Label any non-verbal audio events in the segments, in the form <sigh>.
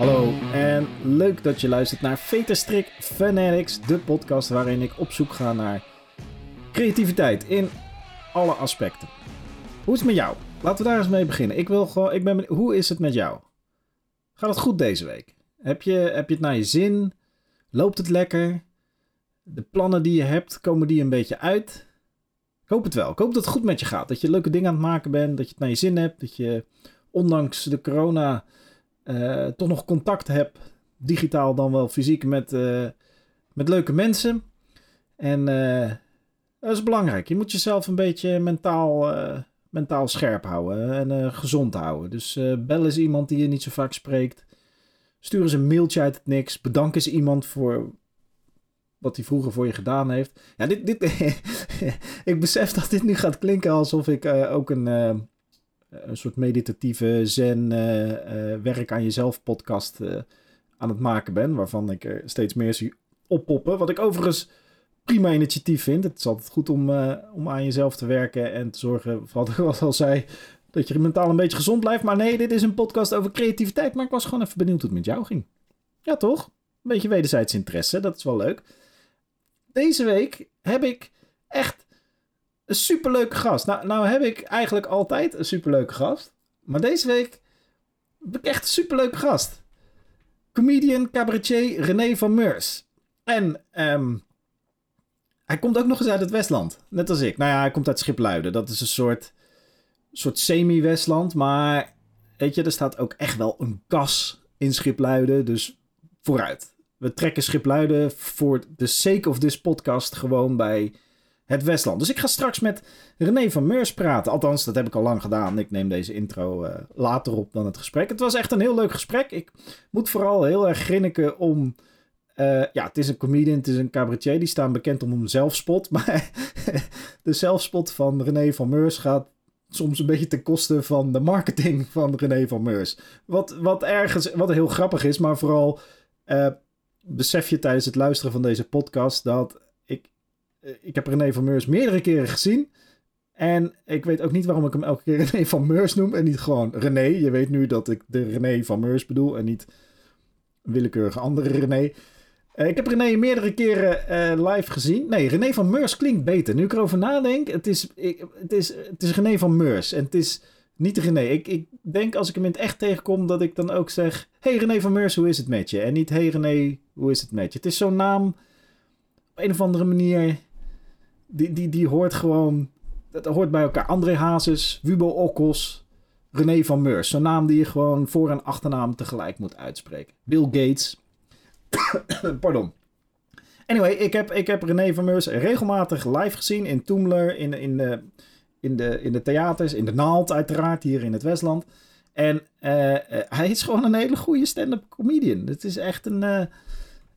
Hallo en leuk dat je luistert naar Veterstrik Fanatics, de podcast waarin ik op zoek ga naar creativiteit in alle aspecten. Hoe is het met jou? Laten we daar eens mee beginnen. Ik wil gewoon, ik ben, hoe is het met jou? Gaat het goed deze week? Heb je, heb je het naar je zin? Loopt het lekker? De plannen die je hebt, komen die een beetje uit? Ik hoop het wel. Ik hoop dat het goed met je gaat. Dat je leuke dingen aan het maken bent. Dat je het naar je zin hebt. Dat je ondanks de corona eh, toch nog contact hebt. Digitaal dan wel fysiek met, eh, met leuke mensen. En eh, dat is belangrijk. Je moet jezelf een beetje mentaal, mentaal scherp houden. En gezond houden. Dus bel eens iemand die je niet zo vaak spreekt. Stuur eens een mailtje uit het niks. Bedank eens iemand voor wat hij vroeger voor je gedaan heeft. Ja, dit, dit, <laughs> ik besef dat dit nu gaat klinken alsof ik ook een, een soort meditatieve zen uh, werk aan jezelf podcast aan het maken ben. Waarvan ik er steeds meer zie oppoppen. Wat ik overigens prima initiatief vind. Het is altijd goed om, om aan jezelf te werken en te zorgen, wat <laughs> ik al zei, dat je mentaal een beetje gezond blijft. Maar nee, dit is een podcast over creativiteit. Maar ik was gewoon even benieuwd hoe het met jou ging. Ja, toch? Een beetje wederzijds interesse, dat is wel leuk. Deze week heb ik echt een superleuke gast. Nou, nou heb ik eigenlijk altijd een superleuke gast. Maar deze week heb ik echt een superleuke gast. Comedian, cabaretier René van Meurs. En um, hij komt ook nog eens uit het Westland. Net als ik. Nou ja, hij komt uit Schipluiden. Dat is een soort, soort semi-Westland. Maar weet je, er staat ook echt wel een kas in Schipluiden. Dus vooruit. We trekken Schipluiden voor de sake of this podcast gewoon bij het Westland. Dus ik ga straks met René van Meurs praten. Althans, dat heb ik al lang gedaan. Ik neem deze intro uh, later op dan het gesprek. Het was echt een heel leuk gesprek. Ik moet vooral heel erg grinniken om... Uh, ja, het is een comedian, het is een cabaretier. Die staan bekend om een zelfspot. <laughs> Maar de zelfspot van René van Meurs gaat soms een beetje ten koste van de marketing van René van Meurs. Wat, wat ergens, wat heel grappig is, maar vooral uh, besef je tijdens het luisteren van deze podcast dat eh, ik heb René van Meurs meerdere keren gezien. En ik weet ook niet waarom ik hem elke keer <laughs> René van Meurs noem en niet gewoon René. Je weet nu dat ik de René van Meurs bedoel en niet een willekeurige andere René. Uh, ik heb René meerdere keren uh, live gezien. Nee, René van Meurs klinkt beter. Nu ik erover nadenk, het is, het is, het is René van Meurs en het is niet René. Ik, ik denk als ik hem in het echt tegenkom dat ik dan ook zeg... Hey René van Meurs, hoe is het met je? En niet Hey René, hoe is het met je? Het is zo'n naam op een of andere manier die, die, die hoort gewoon. Dat hoort bij elkaar. André Hazes, Wubo Okkos, René van Meurs. Zo'n naam die je gewoon voor- en achternaam tegelijk moet uitspreken. Bill Gates. <coughs> Pardon. Anyway, ik heb, ik heb René van Meurs regelmatig live gezien in Toemler, in, in, de, in, de, in de theaters, in de Naald uiteraard, hier in het Westland. En uh, uh, hij is gewoon een hele goede stand-up comedian. Het is echt een... Uh,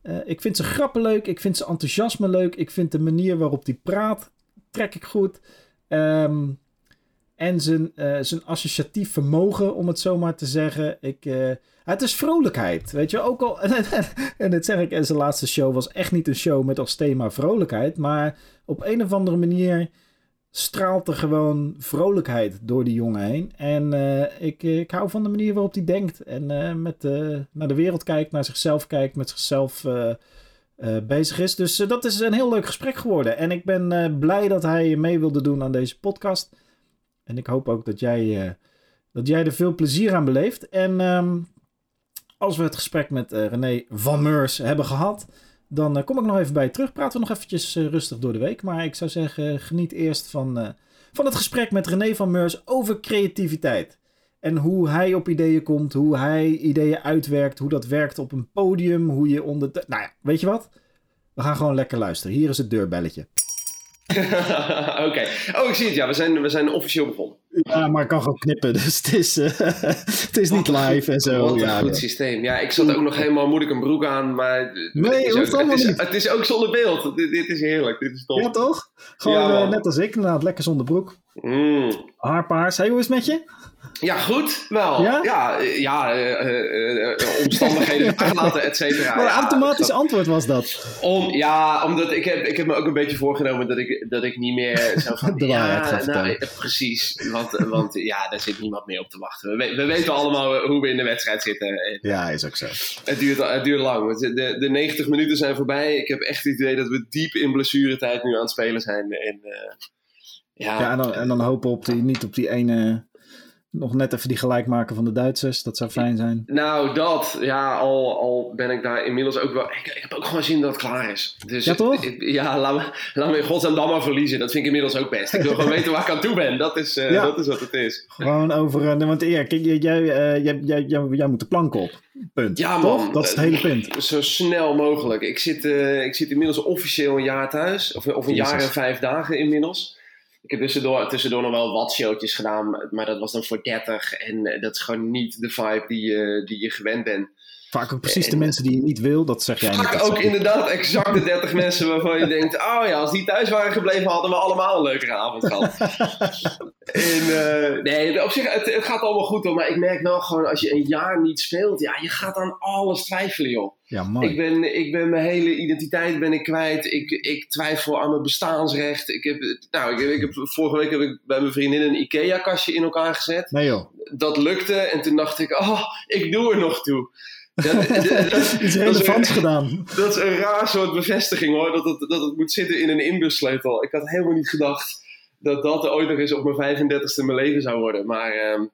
uh, ik vind zijn grappen leuk. Ik vind zijn enthousiasme leuk. Ik vind de manier waarop hij praat, trek ik goed. Um, en zijn, uh, zijn associatief vermogen, om het zo maar te zeggen. Ik, uh, het is vrolijkheid, weet je. Ook al, <laughs> en dat zeg ik, en zijn laatste show was echt niet een show met als thema vrolijkheid. Maar op een of andere manier straalt er gewoon vrolijkheid door die jongen heen. En uh, ik, ik hou van de manier waarop hij denkt. En uh, met, naar de wereld kijkt, naar zichzelf kijkt, met zichzelf bezig is. Dus dat is een heel leuk gesprek geworden. En ik ben blij dat hij mee wilde doen aan deze podcast. En ik hoop ook dat jij, dat jij er veel plezier aan beleeft. En um, als we het gesprek met René van Meurs hebben gehad dan uh, kom ik nog even bij terug. Praten we nog eventjes uh, rustig door de week. Maar ik zou zeggen, geniet eerst van, uh, van het gesprek met René van Meurs over creativiteit. En hoe hij op ideeën komt, hoe hij ideeën uitwerkt, hoe dat werkt op een podium, hoe je onder... Nou ja, weet je wat? We gaan gewoon lekker luisteren. Hier is het deurbelletje. <laughs> Oké. Oh, ik zie het. Ja, we zijn, we zijn officieel begonnen. Ja, maar ik kan gewoon knippen. <laughs> Dus het is, uh, het is niet live en zo. Wat een ja, goed ja. systeem. Ja, ik zat ook nog helemaal moeilijk een broek aan. Maar Nee, het, is ook, het, is, niet. het is ook zonder beeld. Dit, dit is heerlijk. Dit is top. Ja, toch? Gewoon Ja, eh, net als ik, inderdaad. Lekker zonder broek. Mm. Haarpaars. Hey, hoe is het met je? Ja, goed. Wel. Ja? Ja, ja, eh, eh, eh, omstandigheden toegelaten, <laughs> et cetera. Wat een Ja, automatisch dat- antwoord was dat. Om, ja, omdat ik heb, ik heb me ook een beetje voorgenomen dat ik, dat ik niet meer zo <laughs> van... De waarheid ja, nou, precies. Want, want ja, daar zit niemand meer op te wachten. We, we- we weten allemaal hoe we in de wedstrijd zitten. En Ja, is ook zo. het, duurt, het duurt lang. want De, de 90 minuten zijn voorbij. Ik heb echt het idee dat we diep in blessuretijd nu aan het spelen zijn. En, ja, Ja, en dan, en dan hopen op die, niet op die ene... Nog net even die gelijk maken van de Duitsers. Dat zou fijn zijn. Nou, dat. Ja, al, al ben ik daar inmiddels ook wel... Ik, ik heb ook gewoon zin dat het klaar is. Dus, Ja, toch? ik- ja, laat me, laat me in godsnaam maar verliezen. Dat vind ik inmiddels ook best. Ik wil gewoon <laughs> weten waar ik aan toe ben. Dat is, eh, Ja. dat is wat het is. Gewoon over... eh, want kijk, jij, jij, eh, jij, jij, jij, jij moet de plank op. Punt. Ja, Toch? man. Dat is het hele punt. Zo snel mogelijk. Ik zit, ik zit inmiddels officieel een jaar thuis. Of, of een jaar en vijf dagen inmiddels. Ik heb tussendoor, tussendoor nog wel wat showtjes gedaan. Maar dat was dan voor 30. En eh, dat is gewoon niet de vibe die, je die je gewend bent. Vaak ook precies de En- mensen die je niet wil. Dat zeg jij. Vaak ook inderdaad exact de 30 <laughs> mensen waarvan je denkt: oh ja, als die thuis waren gebleven, hadden we allemaal een leukere avond gehad. <laughs> en, eh, nee, op zich, het, het gaat allemaal goed hoor. Maar ik merk wel gewoon, als je een jaar niet speelt, ja, je gaat aan alles twijfelen, joh. Ja, mooi. Ik ben, ik ben mijn hele identiteit ben ik kwijt. Ik, ik twijfel aan mijn bestaansrecht. Ik heb, nou, ik, heb- ik heb, vorige week heb ik bij mijn vriendin een IKEA-kastje in elkaar gezet. Nee joh. Dat lukte en toen dacht ik, oh, ik doe er nog toe. Dat, <laughs> dat, dat- Iets dat is een- relevants <laughs> gedaan. dat is een raar soort bevestiging hoor, dat het, dat het moet zitten in een inbussleutel. Ik had helemaal niet gedacht dat dat ooit nog eens op mijn 35ste mijn leven zou worden. Maar ehm,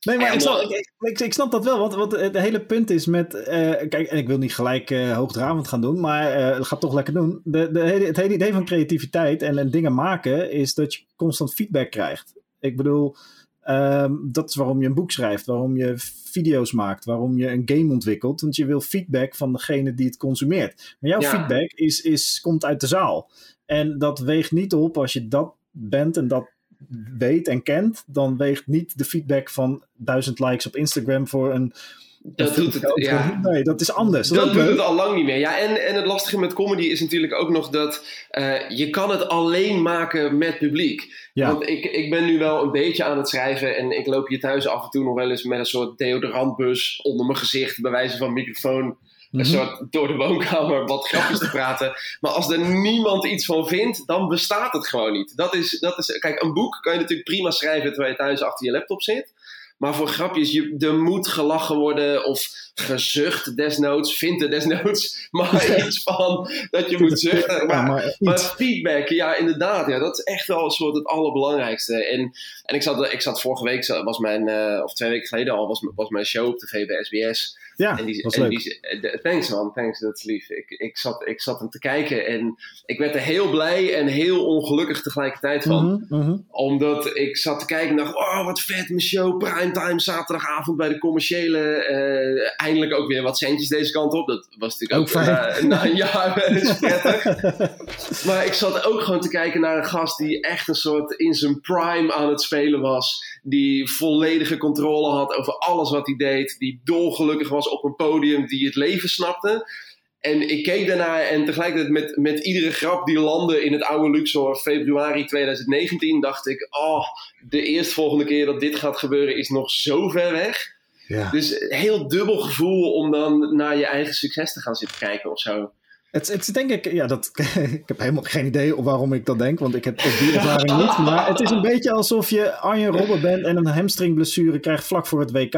Nee, maar ik, ik, ik, ik snap dat wel. Want, want het hele punt is met. eh, kijk, en ik wil niet gelijk eh hoogdravend gaan doen, maar eh ga het toch lekker doen. De, de hele, het hele idee van creativiteit en, en dingen maken is dat je constant feedback krijgt. Ik bedoel, ehm, dat is waarom je een boek schrijft, waarom je video's maakt, waarom je een game ontwikkelt. Want je wil feedback van degene die het consumeert. Maar jouw Ja. feedback is, is, komt uit de zaal. En dat weegt niet op als je dat bent en dat weet en kent, dan weegt niet de feedback van duizend likes op Instagram voor een. dat doet het, ja. Nee, dat is anders. Dat, doet het al lang niet meer. Ja, en, en het lastige met comedy is natuurlijk ook nog dat eh, je kan het alleen maken met publiek. Ja. Want ik, ik ben nu wel een beetje aan het schrijven en ik loop hier thuis af en toe nog wel eens met een soort deodorantbus onder mijn gezicht, bij wijze van microfoon. Een Mhm. soort door de woonkamer wat grapjes te praten. Maar als er niemand iets van vindt, dan bestaat het gewoon niet. Dat is, dat is, kijk, een boek kan je natuurlijk prima schrijven terwijl je thuis achter je laptop zit. Maar voor grapjes, je, er moet gelachen worden of gezucht desnoods, vindt er desnoods. <laughs> Maar iets van dat je moet zuchten. Ja, Maar, iets. feedback, ja, inderdaad. Ja, dat is echt wel een soort het allerbelangrijkste. En, en ik, zat, ik zat vorige week, was mijn, eh, of twee weken geleden al, was, was mijn show op tv bij SBS. Ja, En die, was en leuk. die, eh, thanks man, thanks, dat is lief. Ik, ik, zat, ik zat hem te kijken en ik werd er heel blij en heel ongelukkig tegelijkertijd van. Mhm, mhm. Omdat ik zat te kijken en dacht, oh wat vet, mijn show, primetime, zaterdagavond bij de commerciële. eh, eindelijk ook weer wat centjes deze kant op. Dat was natuurlijk ook, Ook fijn. na, een jaar prettig. <laughs> Maar ik zat ook gewoon te kijken naar een gast die echt een soort in zijn prime aan het spelen was. Die volledige controle had over alles wat hij deed. Die dolgelukkig was op een podium, die het leven snapte. En ik keek daarnaar en tegelijkertijd met, met iedere grap die landde in het oude Luxor februari 2019 dacht ik, oh, de eerstvolgende keer dat dit gaat gebeuren is nog zo ver weg. Ja. Dus heel dubbel gevoel om dan naar je eigen succes te gaan zitten kijken of zo. Het, het is denk ik, ja, dat, <laughs> ik heb helemaal geen idee waarom ik dat denk, want ik heb die ervaring niet. Maar het is een beetje alsof je Arjen Robben bent en een hamstringblessure krijgt vlak voor het WK.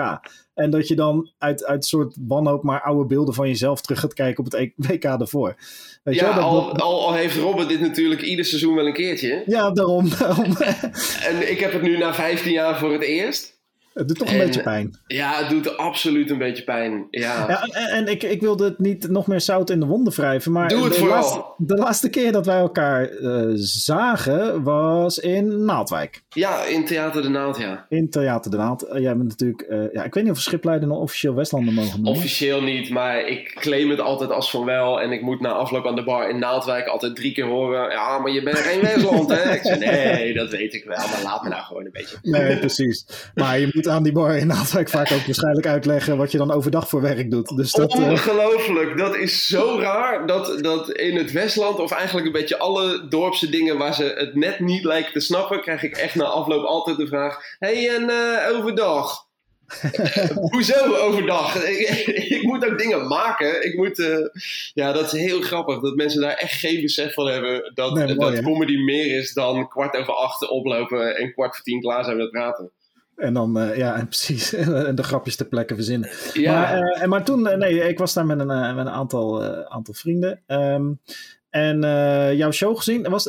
En dat je dan uit, uit soort wanhoop maar oude beelden van jezelf terug gaat kijken op het E- WK daarvoor. Weet ja, dat- al, al, al heeft Robert dit natuurlijk ieder seizoen wel een keertje. ja, daarom. daarom. <laughs> En ik heb het nu na 15 jaar voor het eerst. Het doet toch een En- beetje pijn. Ja, het doet absoluut een beetje pijn. Ja. Ja, en, en ik, ik wilde het niet nog meer zout in de wonden wrijven. Maar Doe het de, vooral. laatste, de laatste keer dat wij elkaar eh, zagen was in Naaldwijk. Ja, in Theater de Naald, ja. In Theater de Naald. Eh, jij bent natuurlijk... eh, ja, ik weet niet of we Schipluiden nog officieel Westlander mogen noemen. Officieel niet, maar ik claim het altijd als van wel. En ik moet na afloop aan de bar in Naaldwijk altijd drie keer horen. Ja, maar je bent geen Westland, hè? Ik nee, dat weet ik wel. Maar laat me nou gewoon een beetje. Nee, precies. Maar je moet aan die bar. Ik vaak ook waarschijnlijk uitleggen wat je dan overdag voor werk doet. Dus dat, uh... Ongelooflijk. Dat is zo raar dat, dat in het Westland, of eigenlijk een beetje alle dorpse dingen waar ze het net niet lijken te snappen, krijg ik echt na afloop altijd de vraag: hey, en uh, overdag? <laughs> Hoezo overdag? Ik, moet ook dingen maken. Ik moet, uh, ja, dat is heel grappig. Dat mensen daar echt geen besef van hebben. Dat, nee, dat comedy meer is dan kwart over acht oplopen en kwart voor tien klaar zijn met praten. En dan, uh, ja, en <laughs> precies. En de grapjes ter plekke verzinnen. Ja. Maar, uh, maar toen, nee, ik was daar met een, met een aantal, aantal vrienden. Um, en jouw show gezien, was,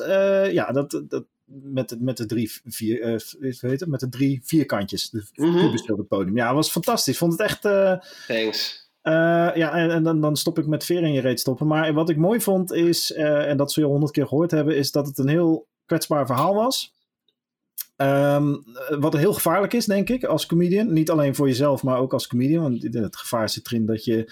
ja, dat, dat, met, met de drie, vier, weet het, met de drie vierkantjes. De mm podium. Ja, was fantastisch. Vond het echt. Thanks. Uh, ja, en, en, dan, dan stop ik met veer in je reet stoppen. Maar wat ik mooi vond is, en dat zul je honderd keer gehoord hebben, is dat het een heel kwetsbaar verhaal was. Um, wat heel gevaarlijk is, denk ik, als comedian. Niet alleen voor jezelf, maar ook als comedian. Want het gevaar zit erin dat je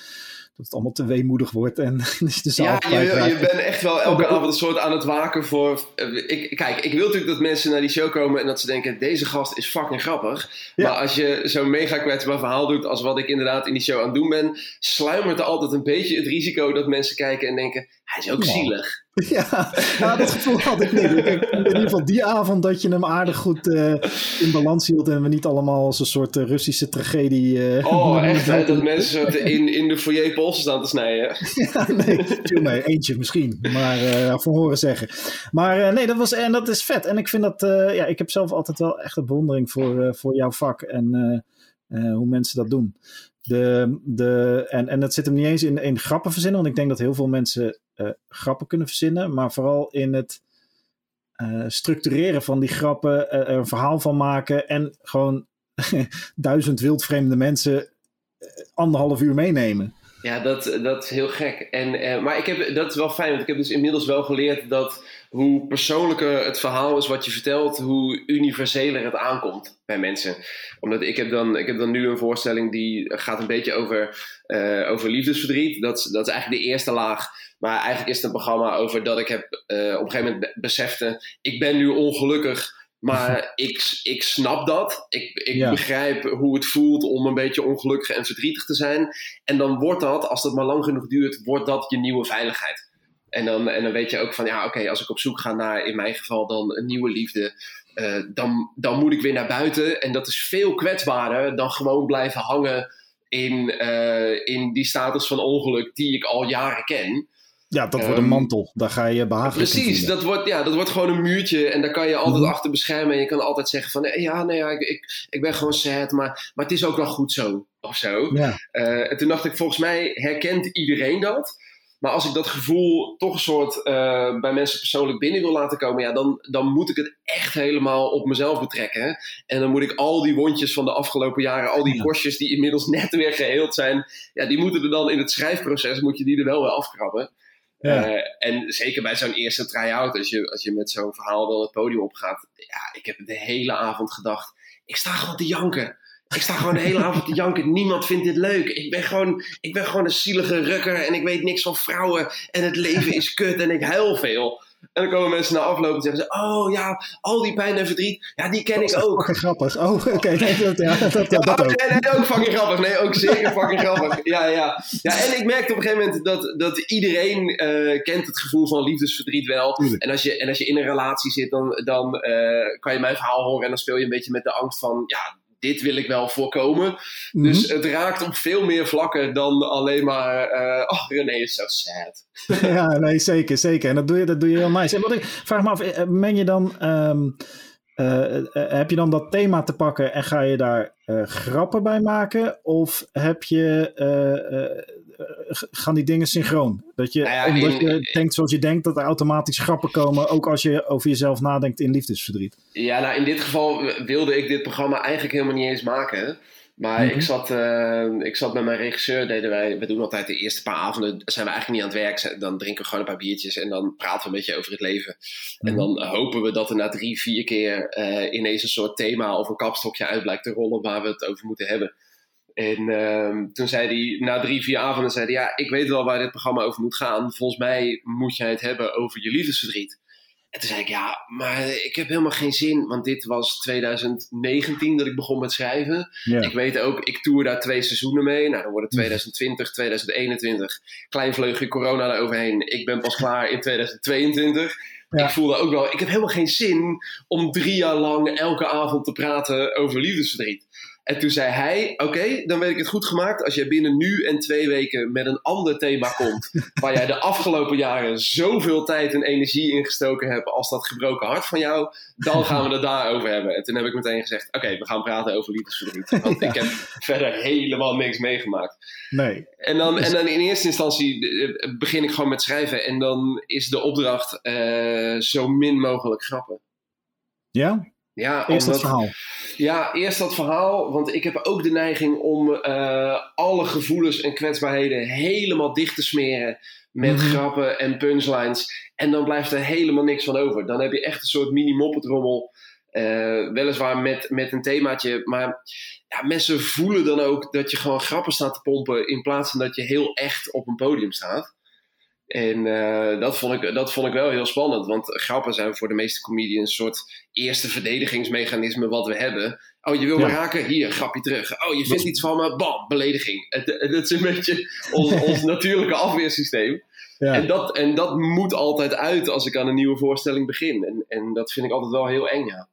dat het allemaal te weemoedig wordt en <laughs> dus de Ja, je, je bent echt wel elke avond een soort aan het waken voor... Eh, ik, kijk, ik wil natuurlijk dat mensen naar die show komen en dat ze denken... deze gast is fucking grappig. Maar als je zo'n mega kwetsbaar verhaal doet als wat ik inderdaad in die show aan het doen ben... sluimert er altijd een beetje het risico dat mensen kijken en denken... hij is ook zielig. <laughs> Ja, nou, dat gevoel had ik niet. in ieder geval die avond dat je hem aardig goed uh, in balans hield en we niet allemaal als een soort uh, Russische tragedie. Uh, oh, <laughs> echt? Hè? Dat <laughs> mensen in, in de foyer polsen staan te snijden. ja, nee, viel mee. Eentje misschien, maar voor horen zeggen. Maar nee, dat was en dat is vet. En ik vind dat, ja, ik heb zelf altijd wel echt een bewondering voor, voor jouw vak en hoe mensen dat doen. De, de, en, en dat zit hem niet eens in, in grappen verzinnen, want ik denk dat heel veel mensen grappen kunnen verzinnen, maar vooral in het uh, structureren van die grappen, uh, er een verhaal van maken en gewoon <laughs> duizend wildvreemde mensen anderhalf uur meenemen. Ja, dat, dat is heel gek. En, maar ik heb, dat is wel fijn, want ik heb dus inmiddels wel geleerd dat hoe persoonlijker het verhaal is wat je vertelt, hoe universeler het aankomt bij mensen. Omdat ik heb dan, ik heb dan nu een voorstelling die gaat een beetje over, uh, over liefdesverdriet. Dat, dat is eigenlijk de eerste laag. Maar eigenlijk is het een programma over dat ik heb uh, op een gegeven moment besefte, ik ben nu ongelukkig. Maar <laughs> ik, ik snap dat. Ik, ik begrijp hoe het voelt om een beetje ongelukkig en verdrietig te zijn. En dan wordt dat, als dat maar lang genoeg duurt, wordt dat je nieuwe veiligheid. En dan, en dan weet je ook van, ja, oké, als ik op zoek ga naar, in mijn geval dan een nieuwe liefde, uh, dan, dan moet ik weer naar buiten. En dat is veel kwetsbaarder dan gewoon blijven hangen in, uh, in die status van ongeluk die ik al jaren ken. Ja, dat wordt een ehm, mantel. Daar ga je behagelijk Precies, dat wordt, ja, dat wordt gewoon een muurtje. En daar kan je altijd mhm. achter beschermen. En je kan altijd zeggen van... Ja, nee, ja, ik, ik, ik ben gewoon sad. Maar, maar het is ook wel goed zo. Of zo. Ja. Uh, en toen dacht ik, volgens mij herkent iedereen dat. Maar als ik dat gevoel toch een soort uh, bij mensen persoonlijk binnen wil laten komen, ja, dan, dan moet ik het echt helemaal op mezelf betrekken. En dan moet ik al die wondjes van de afgelopen jaren, al die bosjes die inmiddels net weer geheeld zijn, ja, die moeten er dan in het schrijfproces, moet je die er wel weer afkrabben. Ja. Uh, en zeker bij zo'n eerste try-out, als je, als je met zo'n verhaal dan het podium opgaat. Ja, ik heb de hele avond gedacht, ik sta gewoon te janken. Ik sta gewoon de hele avond te janken. Niemand vindt dit leuk. Ik ben, gewoon, ik ben gewoon een zielige rukker en ik weet niks van vrouwen. En het leven is kut en ik huil veel. En dan komen mensen na afloop en zeggen ze: Oh ja, al die pijn en verdriet, ja, die ken ik ook. Fucking grappig. Oh, <laughs> oké. Okay. Nee, dat, ja, dat, ja, dat ook. Nee, nee, ook fucking grappig. Nee, ook zeker fucking grappig. Ja, ja. ja, en ik merkte op een gegeven moment dat, dat iedereen uh, kent het gevoel van liefdesverdriet wel. En als, je, en als je in een relatie zit, dan, dan uh, kan je mijn verhaal horen en dan speel je een beetje met de angst van: Ja, dit wil ik wel voorkomen. Mhm. Dus het raakt op veel meer vlakken dan alleen maar, uh, oh René is zo sad. <laughs> ja, nee, zeker, zeker. En dat doe je, dat doe je heel nice. En wat ik vraag me af, eh, meng je dan, um, uh, heb je dan dat thema te pakken en ga je daar uh, grappen bij maken? Of heb je gaan die dingen synchroon. Dat je, nou omdat je denkt zoals je denkt, dat er automatisch grappen komen, ook als je over jezelf nadenkt in liefdesverdriet. Ja, nou in dit geval wilde ik dit programma eigenlijk helemaal niet eens maken. Maar ik, mhm. zat, uh, ik zat met mijn regisseur, deden wij, we doen altijd de eerste paar avonden, zijn we eigenlijk niet aan het werk. Dan drinken we gewoon een paar biertjes en dan praten we een beetje over het leven. En mhm. dan hopen we dat er na drie, vier keer uh, ineens een soort thema of een kapstokje uit blijkt te rollen waar we het over moeten hebben. En uh, toen zei hij, na drie, vier avonden, zei hij, ja, ik weet wel waar dit programma over moet gaan. Volgens mij moet jij het hebben over je liefdesverdriet. En toen zei ik, ja, maar ik heb helemaal geen zin. Want dit was 2019 dat ik begon met schrijven. Ja. Ik weet ook, ik toer daar twee seizoenen mee. Nou, dan worden 2020, 2021. Klein vleugje corona eroverheen. Ik ben pas <laughs> klaar in 2022. Ja. Ik voelde ook wel, ik heb helemaal geen zin om drie jaar lang elke avond te praten over liefdesverdriet. En toen zei hij: Oké, dan weet ik het goed gemaakt. Als jij binnen nu en twee weken met een ander thema komt. <laughs> waar jij de afgelopen jaren zoveel tijd en energie in gestoken hebt. als dat gebroken hart van jou. dan gaan we het daarover hebben. En toen heb ik meteen gezegd: Oké, we gaan praten over liefdesverdriet. Want <laughs> ik heb verder helemaal niks meegemaakt. Nee. En dan, en dan in eerste instantie eh, begin ik gewoon met schrijven. En dan is de opdracht eh, zo min mogelijk grappen. Ja? Ja, Eerst omdat- verhaal. ja, eerst dat verhaal. Want ik heb ook de neiging om eh, alle gevoelens en kwetsbaarheden helemaal dicht te smeren. Met Mhm. grappen en punchlines. En dan blijft er helemaal niks van over. Dan heb je echt een soort mini-mopperdrommel. eh, weliswaar met, met een themaatje. Maar ja, mensen voelen dan ook dat je gewoon grappen staat te pompen. In plaats van dat je heel echt op een podium staat. En eh, dat, vond ik, dat vond ik wel heel spannend. Want grappen zijn voor de meeste comedians een soort eerste verdedigingsmechanisme wat we hebben. Oh, je wil me Ja. raken? Hier, grapje terug. Oh, je vindt iets van me? Bam, belediging. Het is een beetje ons, <laughs> ons natuurlijke afweersysteem. Ja. En, dat, en dat moet altijd uit als ik aan een nieuwe voorstelling begin. En, en dat vind ik altijd wel heel eng, ja.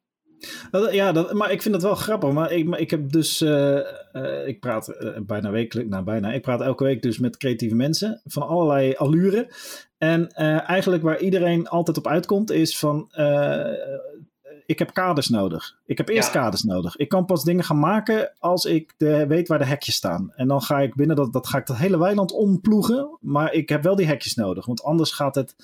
Dat- Ja, dat, maar ik vind het wel grappig. Maar ik, maar ik heb dus. eh, eh, ik praat eh, bijna wekelijks. Nou, bijna. Ik praat elke week dus met creatieve mensen. Van allerlei allure. En eigenlijk waar iedereen altijd op uitkomt. Is van. ik heb kaders nodig. Ik heb eerst Ja. kaders nodig. Ik kan pas dingen gaan maken als ik de, weet waar de hekjes staan. En dan ga ik binnen dat, dat ga ik dat hele weiland omploegen. Maar ik heb wel die hekjes nodig. Want anders gaat het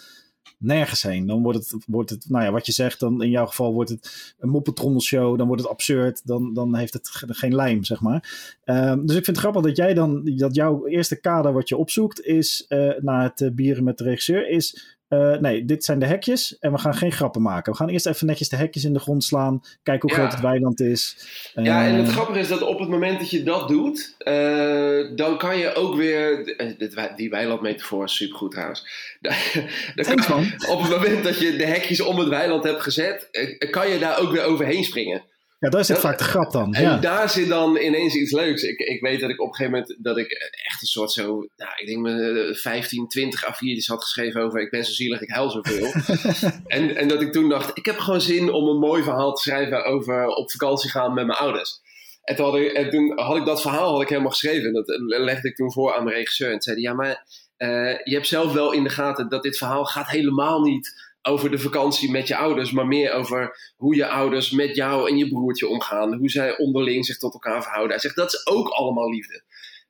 nergens heen. Dan wordt het, wordt het, nou ja, wat je zegt, dan in jouw geval wordt het een moppetrommelshow, dan wordt het absurd, dan, dan heeft het ge- geen lijm, zeg maar. Ehm, dus ik vind het grappig dat jij dan, dat jouw eerste kader wat je opzoekt is, eh na het eh, bieren met de regisseur, is, eh, nee, dit zijn de hekjes en we gaan geen grappen maken. We gaan eerst even netjes de hekjes in de grond slaan, kijken hoe Ja. groot het weiland is. Ja, en het Eh, grappige is dat op het moment dat je dat doet, eh, dan kan je ook weer. dit Die weilandmetafoor is supergoed trouwens. <laughs> Kan- op het moment dat je de hekjes om het weiland hebt gezet, kan je daar ook weer overheen springen. Ja, daar zit dat- vaak de grap dan. En Ja. daar zit dan ineens iets leuks. Ik, ik weet dat ik op een gegeven moment dat ik echt een soort zo, nou, ik denk me 15, 20 A4'tjes had geschreven over ik ben zo zielig, ik huil zoveel. <laughs> en, en dat ik toen dacht, ik heb gewoon zin om een mooi verhaal te schrijven over op vakantie gaan met mijn ouders. En toen had ik, en toen had ik dat verhaal had ik helemaal geschreven. En dat legde ik toen voor aan mijn regisseur. En zei hij, ja, maar eh, je hebt zelf wel in de gaten dat dit verhaal gaat helemaal niet over de vakantie met je ouders, maar meer over hoe je ouders met jou en je broertje omgaan. Hoe zij onderling zich tot elkaar verhouden. Hij zegt, dat is ook allemaal liefde.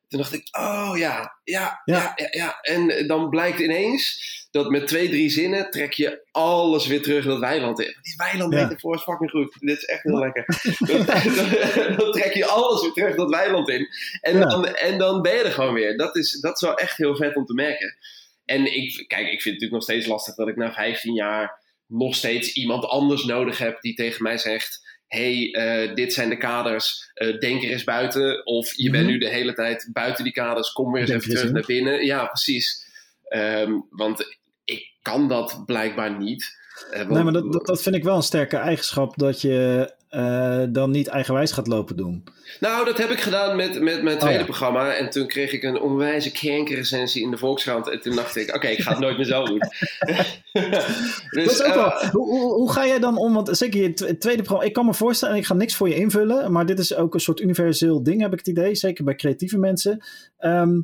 Toen dacht ik, oh ja, ja, ja, Ja. En dan blijkt ineens dat met twee, drie zinnen trek je alles weer terug dat weiland in. Die weiland Ja. metafoor is fucking goed. Dit is echt heel lekker. dan, dan- dan trek je alles weer terug dat weiland in. En, Ja. dan, en dan ben je er gewoon weer. Dat is, dat is wel echt heel vet om te merken. En ik, kijk, ik vind het natuurlijk nog steeds lastig dat ik na 15 jaar nog steeds iemand anders nodig heb die tegen mij zegt: hey, eh, dit zijn de kaders, eh, denk er eens buiten. Of je bent Mhm. nu de hele tijd buiten die kaders, kom weer eens even er terug in. naar binnen. Ja, precies. Ehm, want ik kan dat blijkbaar niet. Eh, want- Nee, maar dat, dat, dat vind ik wel een sterke eigenschap dat je eh, dan niet eigenwijs gaat lopen doen. Nou, dat heb ik gedaan met, met mijn tweede Oh ja. programma. En toen kreeg ik een onwijze kankerrecensie in de Volkskrant. En toen dacht ik, oké, ik ga het nooit meer zelf doen. <laughs> dus, dat is ook eh, wel. Hoe, hoe, hoe ga jij dan om? Want zeker je tw- tweede programma. Ik kan me voorstellen, en ik ga niks voor je invullen. Maar dit is ook een soort universeel ding, heb ik het idee. Zeker bij creatieve mensen. Ehm,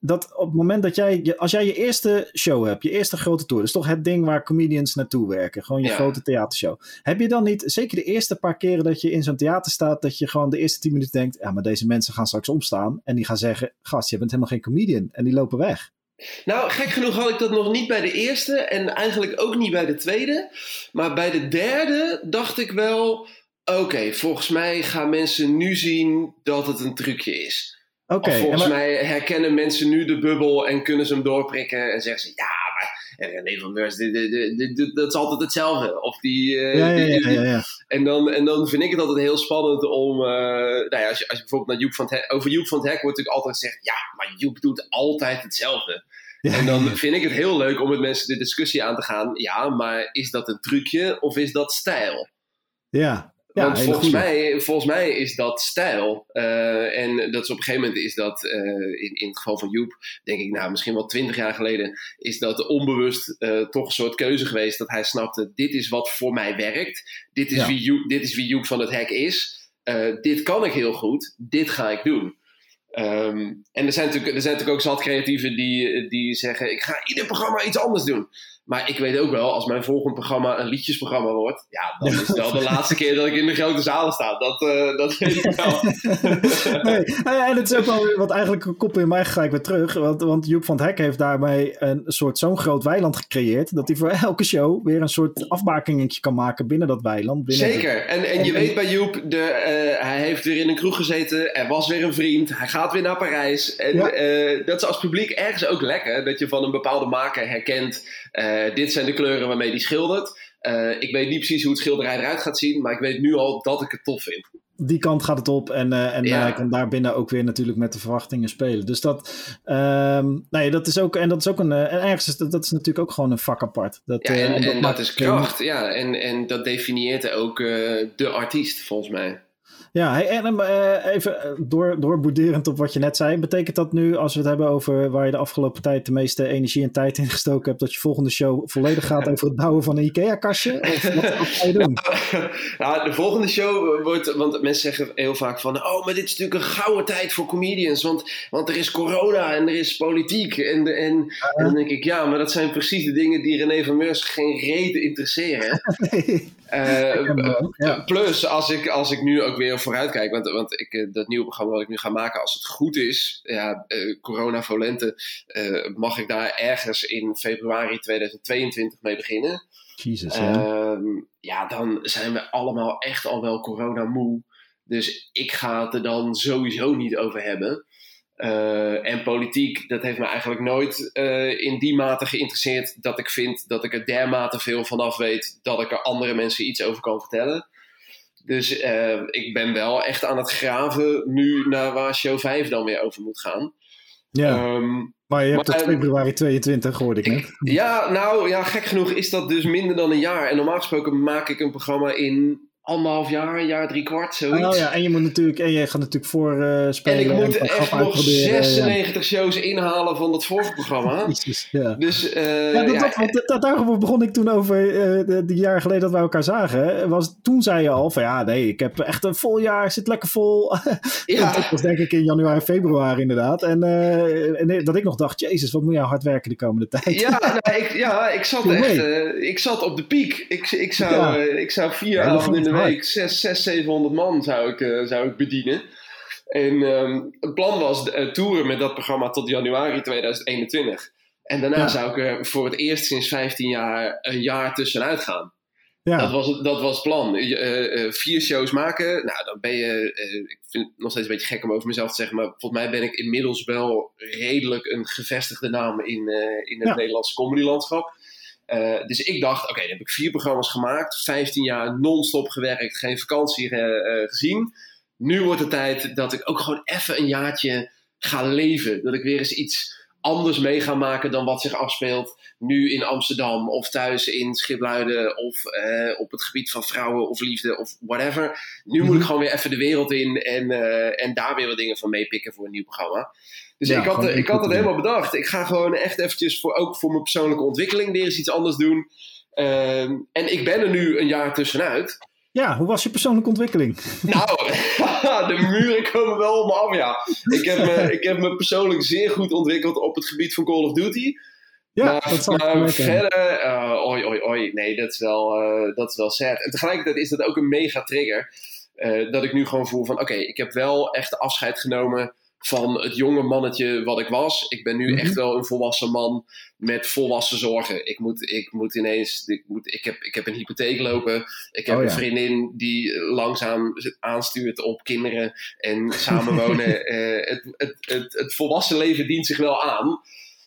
dat op het moment dat jij, als jij je eerste show hebt, je eerste grote tour, dus toch het ding waar comedians naartoe werken, gewoon je Ja. grote theatershow. Heb je dan niet, zeker de eerste paar keren dat je in zo'n theater staat, dat je gewoon de eerste tien minuten denkt, ja, maar deze mensen gaan straks omstaan en die gaan zeggen, gast, je bent helemaal geen comedian en die lopen weg. Nou, gek genoeg had ik dat nog niet bij de eerste en eigenlijk ook niet bij de tweede. Maar bij de derde dacht ik wel: oké, volgens mij gaan mensen nu zien dat het een trucje is. En volgens maar- mij herkennen mensen nu de bubbel en kunnen ze hem doorprikken en zeggen ze: ja, maar eh, René van Beurs, dit- dit- dit- dit- dit- dat is altijd hetzelfde. Of die, eh, ja, ja, die- ja, die-. En, dan, en dan vind ik het altijd heel spannend om. eh, nou ja, als, je, als je bijvoorbeeld naar Joep van het Hek, over Joep van het Hek wordt natuurlijk altijd gezegd: ja, maar Joep doet altijd hetzelfde. En dan vind ik het heel leuk om met mensen de discussie aan te gaan. Ja, maar is dat een trucje of is dat stijl? Ja, ja, Want volgens mij, volgens mij is dat stijl. Uh, en dat is op een gegeven moment is dat, uh, in, in het geval van Joep, denk ik, nou misschien wel twintig jaar geleden, is dat onbewust uh, toch een soort keuze geweest dat hij snapte: dit is wat voor mij werkt. Dit is, ja. wie, Joep, dit is wie Joep van het hek is. dit kan ik heel goed. Dit ga ik doen. Um, en er zijn, natuurlijk, er zijn natuurlijk ook zat creatieven die, die zeggen: ik ga ieder programma iets anders doen. Maar ik weet ook wel, als mijn volgende programma een liedjesprogramma wordt, ja, dan is het wel de <laughs> laatste keer dat ik in de grote zalen sta. Dat, uh, dat weet ik wel. <laughs> nee, en het is ook wel wat eigenlijk een kop in mij gelijk weer terug. Want, want Joep van het Hek heeft daarmee een soort zo'n groot weiland gecreëerd. Dat hij voor elke show weer een soort afbakingetje kan maken binnen dat weiland. Binnen Zeker. En, en je weet bij Joep, de, uh, hij heeft weer in een kroeg gezeten. Er was weer een vriend. Hij gaat weer naar Parijs. En ja. uh, dat is als publiek ergens ook lekker. Dat je van een bepaalde maker herkent. Uh, dit zijn de kleuren waarmee hij schildert. Uh, ik weet niet precies hoe het schilderij eruit gaat zien, maar ik weet nu al dat ik het tof vind. Die kant gaat het op en, uh, en ja. kan daarbinnen ook weer natuurlijk met de verwachtingen spelen. Dus dat, um, nee, dat is ook, en dat is ook een, en ergens is dat, dat is natuurlijk ook gewoon een vak apart. Dat, ja, en, en, dat, en dat is kracht, ja, en, en dat definieert ook de artiest volgens mij. Ja, en uh, even eh, door, doorboederend op wat je net zei. Betekent dat nu, als we het hebben over waar je de afgelopen tijd de meeste energie en tijd in gestoken hebt, dat je volgende show volledig gaat over het bouwen van een IKEA-kastje? Of wat, wat, ga je doen? <laughs> Nou, de volgende show wordt, want mensen zeggen heel vaak van, oh, maar dit is natuurlijk een gouden tijd voor comedians, want, want er is corona en er is politiek. En, en, en dan denk ik, ja, maar dat zijn precies de dingen die René van Meurs geen reden interesseren. <laughs> nee. <laughs> Uh, ja. Plus, als ik, als ik nu ook weer vooruit kijk, want, want ik, dat nieuwe programma wat ik nu ga maken, als het goed is, ja, uh, Corona Volente, uh, mag ik daar ergens in februari 2022 mee beginnen. Jezus, ja. ja, dan zijn we allemaal echt al wel corona moe. Dus ik ga het er dan sowieso niet over hebben. Uh, en politiek, dat heeft me eigenlijk nooit uh, in die mate geïnteresseerd dat ik vind dat ik er dermate veel vanaf weet dat ik er andere mensen iets over kan vertellen. Dus uh, ik ben wel echt aan het graven nu naar waar show 5 dan weer over moet gaan. Ja, um, maar je hebt maar, tot februari 22 hoorde ik net. Ja, nou ja, gek genoeg is dat dus minder dan een jaar. En normaal gesproken maak ik een programma in anderhalf jaar, een jaar, drie kwart, zoiets. Oh ja, en je moet natuurlijk, en je gaat natuurlijk voor uh, spelen. En ik moet en echt nog 96 ja. shows inhalen van dat vorige programma. <laughs> Jezus, ja. Dus, uh, ja, dat, ja, dat, dat, daarover begon ik toen over uh, de, de jaar geleden dat wij elkaar zagen. Was, toen zei je al van ja, nee, ik heb echt een vol jaar, zit lekker vol. <laughs> Ja. dat was denk ik in januari, februari inderdaad. En, en dat ik nog dacht, jezus, wat moet je hard werken de komende <laughs> tijd. Ja, nou, ik, ja ik zat echt, ik zat op de piek. Ik, ik, zou, ik zou vier avonden de week, 600, 700 man zou ik, uh, zou ik bedienen. En um, het plan was uh, toeren met dat programma tot januari 2021. En daarna ja. zou ik er voor het eerst sinds 15 jaar een jaar tussenuit gaan. Ja. Dat, was het, dat was het plan. Uh, vier shows maken. Nou, dan ben je. ik vind het nog steeds een beetje gek om over mezelf te zeggen. Maar volgens mij ben ik inmiddels wel redelijk een gevestigde naam in, in het ja. Nederlandse comedylandschap. Uh, dus ik dacht, oké, dan heb ik vier programma's gemaakt, 15 jaar non-stop gewerkt, geen vakantie uh, uh, gezien. Nu wordt het tijd dat ik ook gewoon even een jaartje ga leven. Dat ik weer eens iets anders mee ga maken dan wat zich afspeelt nu in Amsterdam of thuis in Schipluiden of op het gebied van vrouwen of liefde of whatever. Nu moet ik Mhm. gewoon weer even de wereld in en, en daar weer wat dingen van meepikken voor een nieuw programma. Dus Ja, ik had, gewoon ik had het input helemaal bedacht. Ik ga gewoon echt eventjes, voor, ook voor mijn persoonlijke ontwikkeling, weer eens iets anders doen. Ehm, en ik ben er nu een jaar tussenuit. Ja, hoe was je persoonlijke ontwikkeling? Nou, <laughs> de muren komen wel om me af, ja. Ik heb, me, ik heb me persoonlijk zeer goed ontwikkeld op het gebied van Call of Duty. Ja, maar dat zal ik maar verder, uh, oi, oi, oi, nee, dat is, wel, uh, dat is wel sad. En tegelijkertijd is dat ook een mega trigger. Uh, dat ik nu gewoon voel van, oké, okay, ik heb wel echt afscheid genomen van het jonge mannetje wat ik was. Ik ben nu Mhm. echt wel een volwassen man met volwassen zorgen. Ik moet, ik moet ineens, ik, moet, ik, heb, ik heb een hypotheek lopen. Ik heb Oh, ja. een vriendin die langzaam aanstuurt op kinderen en <laughs> samenwonen. Eh, het, het, het, het volwassen leven dient zich wel aan.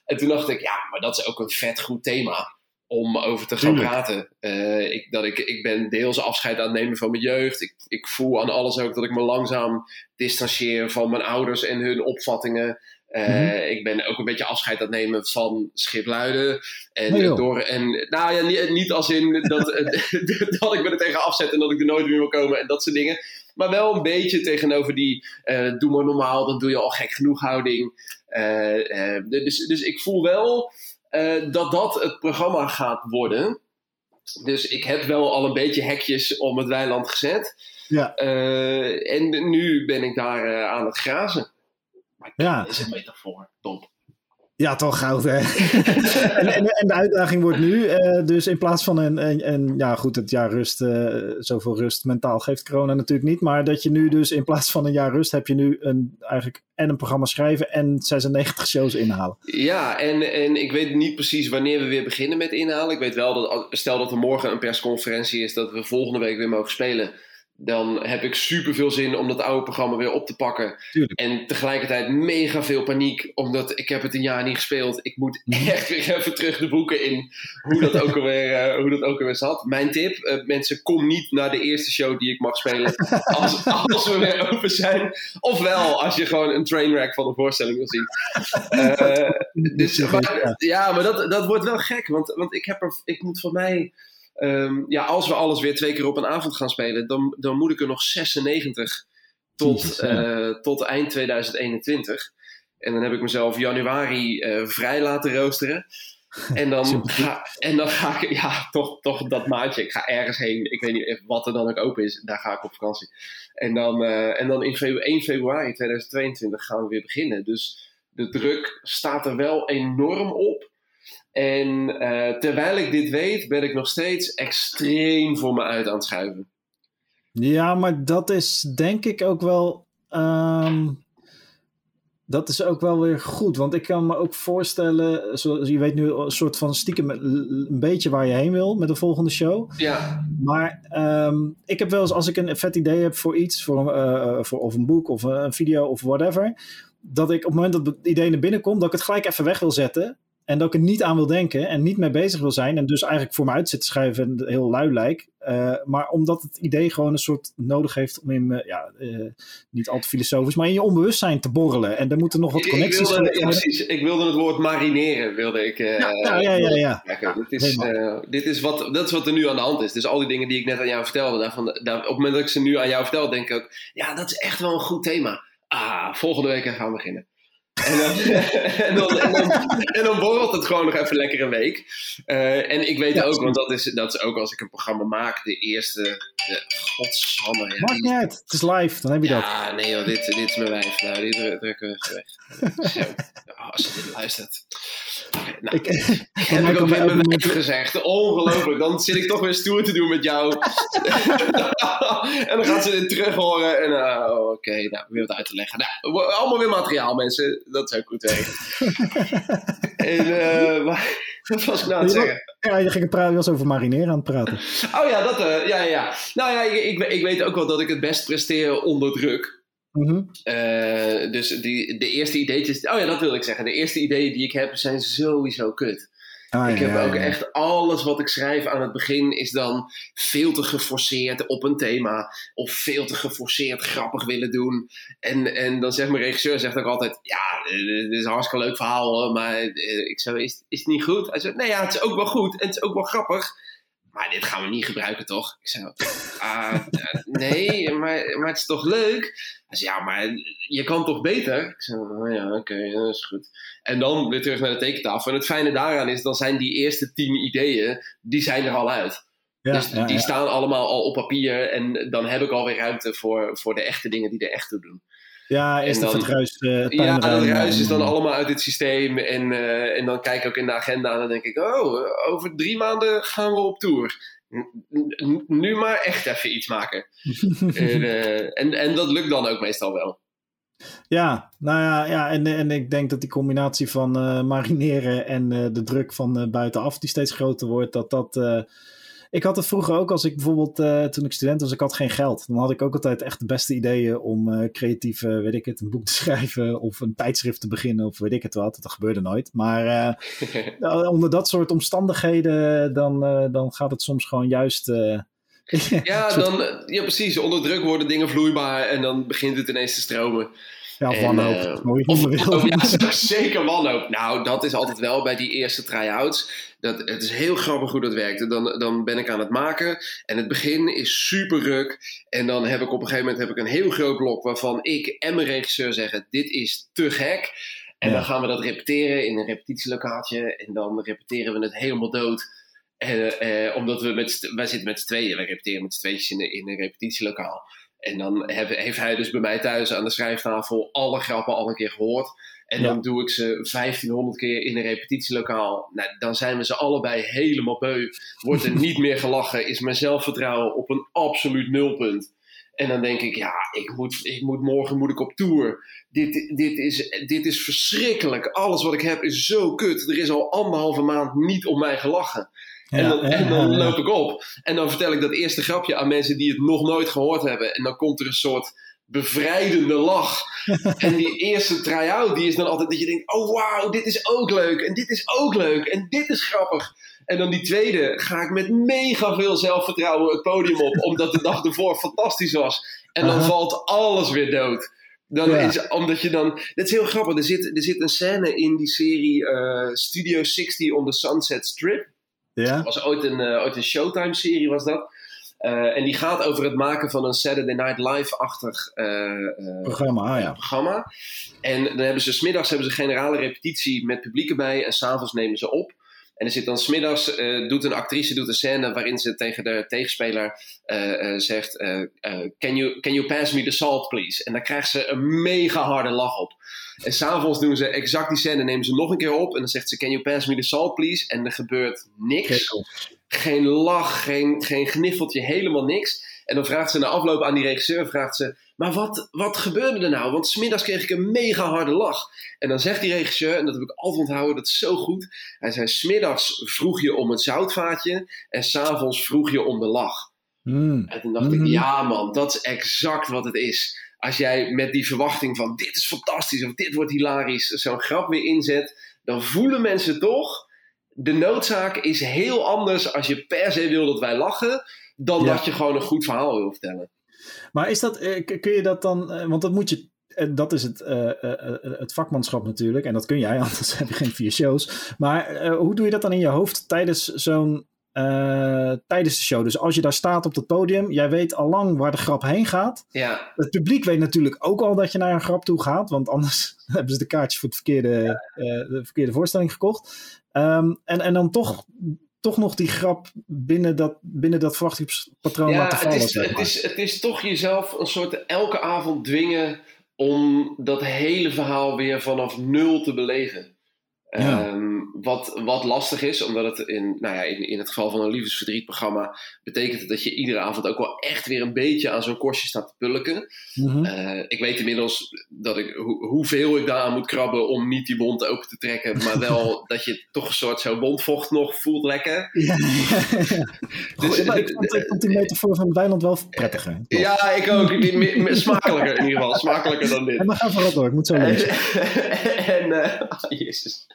En toen dacht ik, ja, maar dat is ook een vet goed thema om over te gaan Tuurlijk. praten. Eh, ik, dat ik, ik ben deels afscheid aan het nemen van mijn jeugd. Ik, ik voel aan alles ook dat ik me langzaam distancieer van mijn ouders en hun opvattingen. Uh, Ik ben ook een beetje afscheid aan het nemen van Schipluiden. En, door, en nou ja, niet, niet als in dat, <laughs> <laughs> dat ik me er tegen afzet en dat ik er nooit meer wil komen en dat soort dingen. Maar wel een beetje tegenover die uh, doe maar normaal, dan doe je al gek genoeg houding. Dus, dus ik voel wel dat dat het programma gaat worden. Dus ik heb wel al een beetje hekjes om het weiland gezet. Ja. en nu ben ik daar aan het grazen. Maar ja. is een metafoor, top. Ja, toch goud, hè? <laughs> en, en, en, de uitdaging wordt nu, uh, dus in plaats van een, een, ja goed, het jaar rust, uh, zoveel rust mentaal geeft corona natuurlijk niet, maar dat je nu dus in plaats van een jaar rust heb je nu een, eigenlijk en een programma schrijven en 96 shows inhalen. Ja, en, en ik weet niet precies wanneer we weer beginnen met inhalen. Ik weet wel dat, stel dat er morgen een persconferentie is, dat we volgende week weer mogen spelen dan heb ik super veel zin om dat oude programma weer op te pakken. Tuurlijk. En tegelijkertijd mega veel paniek, omdat ik heb het een jaar niet gespeeld. Ik moet mhm. echt weer even terug de boeken in hoe dat ook alweer, uh, hoe dat ook alweer zat. Mijn tip, uh, mensen, kom niet naar de eerste show die ik mag spelen <laughs> als, als we weer open zijn. Ofwel, als je gewoon een trainwreck van de voorstelling wil zien. Uh, dus, maar, ja, maar dat, dat wordt wel gek, want, want ik, heb er, ik moet van mij Um, ja, als we alles weer twee keer op een avond gaan spelen, dan, dan moet ik er nog 96 tot, uh, tot eind 2021. En dan heb ik mezelf januari uh, vrij laten roosteren. En dan, ga, en dan ga ik, ja, toch, toch dat maandje. Ik ga ergens heen. Ik weet niet wat er dan ook open is. Daar ga ik op vakantie. En dan, uh, en dan in februari, 1 februari 2022 gaan we weer beginnen. Dus de druk staat er wel enorm op. En uh, terwijl ik dit weet, ben ik nog steeds extreem voor me uit aan het schuiven. Ja, maar dat is denk ik ook wel. Um, dat is ook wel weer goed. Want ik kan me ook voorstellen, zoals je weet nu een soort van stiekem een beetje waar je heen wil met de volgende show. Ja. Maar um, ik heb wel eens, als ik een vet idee heb voor iets, voor, uh, voor of een boek of een video of whatever, dat ik op het moment dat het idee naar binnen komt, dat ik het gelijk even weg wil zetten. En dat ik er niet aan wil denken en niet mee bezig wil zijn. En dus eigenlijk voor me uit zit te schrijven en heel lui lijk. Uh, maar omdat het idee gewoon een soort nodig heeft om in, uh, ja, uh, niet al te filosofisch, maar in je onbewustzijn te borrelen. En er moeten nog wat connecties ik wilde, ja, precies. Ik wilde het woord marineren, wilde ik. ja, ja, ja. ja, ja. dit, is, dit is wat, dat is wat er nu aan de hand is. Dus al die dingen die ik net aan jou vertelde, daarvan, daar, op het moment dat ik ze nu aan jou vertel, denk ik ook, ja, dat is echt wel een goed thema. Ah, volgende week gaan we beginnen. <laughs> En dan, en, dan, en, dan, borrelt het gewoon nog even lekker een week. Uh, en ik weet ook, want dat is, dat is ook als ik een programma maak, de eerste. De, godsamme. Ja, Maakt niet uit, het is live, dan heb je ja, dat. Ja, nee joh, dit, dit is mijn wijf. Nou, dit drukken we weg. Zo. Oh, als je dit luistert. Okay, nou, <laughs> ik, heb ik ook met mijn wijf gezegd. Ongelooflijk. Dan zit ik toch weer stoer te doen met jou. <laughs> en dan gaat ze dit terug horen. En uh, oké, okay, nou, weer wat uit te leggen. Nou, allemaal weer materiaal, mensen dat zou goed werken. <laughs> en uh, <laughs> wat was ik nou aan het zeggen? Ja, je ging het praten, was over marineren aan het praten. <laughs> Oh ja, dat, uh, ja, ja. Nou ja, ik, ik, ik, weet ook wel dat ik het best presteer onder druk. Mm -hmm. uh, dus die, de eerste ideetjes, oh ja, dat wil ik zeggen. De eerste ideeën die ik heb zijn sowieso kut. Ah, ik heb ook echt alles wat ik schrijf aan het begin is dan veel te geforceerd op een thema. Of veel te geforceerd grappig willen doen. En, en dan zegt mijn regisseur zegt ook altijd: Ja, dit is een hartstikke leuk verhaal hoor. Maar eh, ik zeg: is, is het niet goed? Hij zegt: Nee, ja, het is ook wel goed. En het is ook wel grappig. Maar dit gaan we niet gebruiken, toch? Ik zei, ah, nee, maar, maar het is toch leuk? Hij zei, ja, maar je kan toch beter? Ik zei, oh ja, oké, dat is goed. En dan weer terug naar de tekentafel. En het fijne daaraan is, dan zijn die eerste tien ideeën, die zijn er al uit. Ja, dus die staan allemaal al op papier. En dan heb ik alweer ruimte voor, voor de echte dingen die er echt toe doen. Ja, is het ruis. Uh, ja, het ruis is dan allemaal uit het systeem. En, uh, en dan kijk ik ook in de agenda en dan denk ik: oh, over drie maanden gaan we op tour. nu maar echt even iets maken. <laughs> en, uh, en, en dat lukt dan ook meestal wel. Ja, nou ja, ja en, en ik denk dat die combinatie van marineren en de druk van buitenaf, die steeds groter wordt, dat dat ik had het vroeger ook als ik bijvoorbeeld, uh, toen ik student was, ik had geen geld. Dan had ik ook altijd echt de beste ideeën om uh, creatief, weet ik het, een boek te <laughs> schrijven of een tijdschrift te beginnen of weet ik het wat. Dat gebeurde nooit. Maar <laughs> onder dat soort omstandigheden, dan, dan gaat het soms gewoon juist... <laughs> ja, dan, ja, precies. Onder druk worden dingen vloeibaar en dan begint het ineens te stromen. Ja, wanhoop. En, eh, Mooie Of, ja, <laughs> zeker wanhoop. Nou, dat is altijd wel bij die eerste try-outs. Dat, het is heel grappig hoe dat werkt. Dan, dan ben ik aan het maken. En het begin is super ruk. En dan heb ik op een gegeven moment heb ik een heel groot blok waarvan ik en mijn regisseur zeggen: dit is te gek. En Ja. dan gaan we dat repeteren in een repetitielokaaltje. En dan repeteren we het helemaal dood. En, eh, omdat we met, wij zitten met z'n tweeën. Wij repeteren met z'n tweetjes in, in een repetitielokaal. En dan heb- heeft hij dus bij mij thuis aan de schrijftafel alle grappen al een keer gehoord. En Ja. dan doe ik ze 1500 keer in een repetitielokaal. Nou, dan zijn we ze allebei helemaal beu. Wordt er <laughs> niet meer gelachen. Is mijn zelfvertrouwen op een absoluut nulpunt. En dan denk ik, ja, ik moet, ik moet, morgen moet ik op tour. Dit, dit, is, dit is verschrikkelijk. Alles wat ik heb is zo kut. Er is al anderhalve maand niet om mij gelachen. En dan, en loop ik op. En dan vertel ik dat eerste grapje aan mensen die het nog nooit gehoord hebben. En dan komt er een soort bevrijdende lach. <laughs> en die eerste try-out, die is dan altijd dat je denkt: oh wauw, dit is ook leuk. En dit is ook leuk. En dit is grappig. En dan die tweede ga ik met mega veel zelfvertrouwen het podium op. <laughs> omdat de dag ervoor fantastisch was. En dan valt alles weer dood. Dan Ja. is, omdat je dan, dat is heel grappig. Er zit, er zit een scène in die serie eh, Studio 60 on the Sunset Strip Ja? was ooit een, eh, ooit een Showtime-serie, was dat. Eh, en die gaat over het maken van een Saturday Night Live-achtig eh, Programma, ah, ja. programma. En dan hebben ze smiddags hebben ze generale repetitie met publiek erbij. En s'avonds nemen ze op. En er zit dan smiddags, eh doet een actrice doet een scène waarin ze tegen de tegenspeler eh, eh, zegt: can, you, can you pass me the salt, please? En dan krijgt ze een mega harde lach op. En s'avonds doen ze exact die scène, nemen ze nog een keer op. En dan zegt ze: Can you pass me the salt, please? En er gebeurt niks geen lach, geen, geen gniffeltje, helemaal niks. En dan vraagt ze na afloop aan die regisseur, vraagt ze, maar wat, wat gebeurde er nou? Want smiddags kreeg ik een mega harde lach. En dan zegt die regisseur, en dat heb ik altijd onthouden, dat is zo goed. Hij zei, smiddags vroeg je om het zoutvaatje en s'avonds vroeg je om de lach. Hmm. En toen dacht ik, ja man, dat is exact wat het is. Als jij met die verwachting van dit is fantastisch of dit wordt hilarisch zo'n grap weer inzet, dan voelen mensen toch, de noodzaak is heel anders als je per se wil dat wij lachen, dan Ja. dat je gewoon een goed verhaal wil vertellen. Maar is dat, eh, kun je dat dan, eh, want dat moet je, eh, dat is het, het vakmanschap natuurlijk, en dat kun jij, <laughs> anders heb je geen vier shows. Maar hoe doe je dat dan in je hoofd tijdens zo'n, tijdens de show? Dus als je daar staat op het podium, jij weet al lang waar de grap heen gaat. Ja, Het publiek weet natuurlijk ook al dat je naar een grap toe gaat, want anders <laughs> hebben ze de kaartjes voor het verkeerde, de verkeerde voorstelling gekocht. Ehm, en, en dan toch, toch nog die grap binnen dat, binnen dat verwachtingspatroon ja laten het, vallen. is, zeg het, is, het is toch jezelf een soort elke avond dwingen om dat hele verhaal weer vanaf nul te beleven. Ja. Ehm, wat, wat lastig is, omdat het in, nou ja, in, in het geval van een liefdesverdrietprogramma betekent het dat je iedere avond ook wel echt weer een beetje aan zo'n korstje staat te pulken. Mhm. Eh, ik weet inmiddels dat ik, hoe hoeveel ik daaraan moet krabben om niet die wond open te trekken, maar wel <laughs> dat je toch een soort zo wondvocht nog voelt lekker. Ja, <laughs> Dus- Goed, maar ik, vond, ik vond die metafoor van Wijnand wel prettiger. Toch? Ja, ik ook. Die- me- me- Smakelijker in ieder geval. Smakelijker dan dit. En gaan we vooral door. Ik moet zo lezen. <laughs> en, eh, ah, jezus.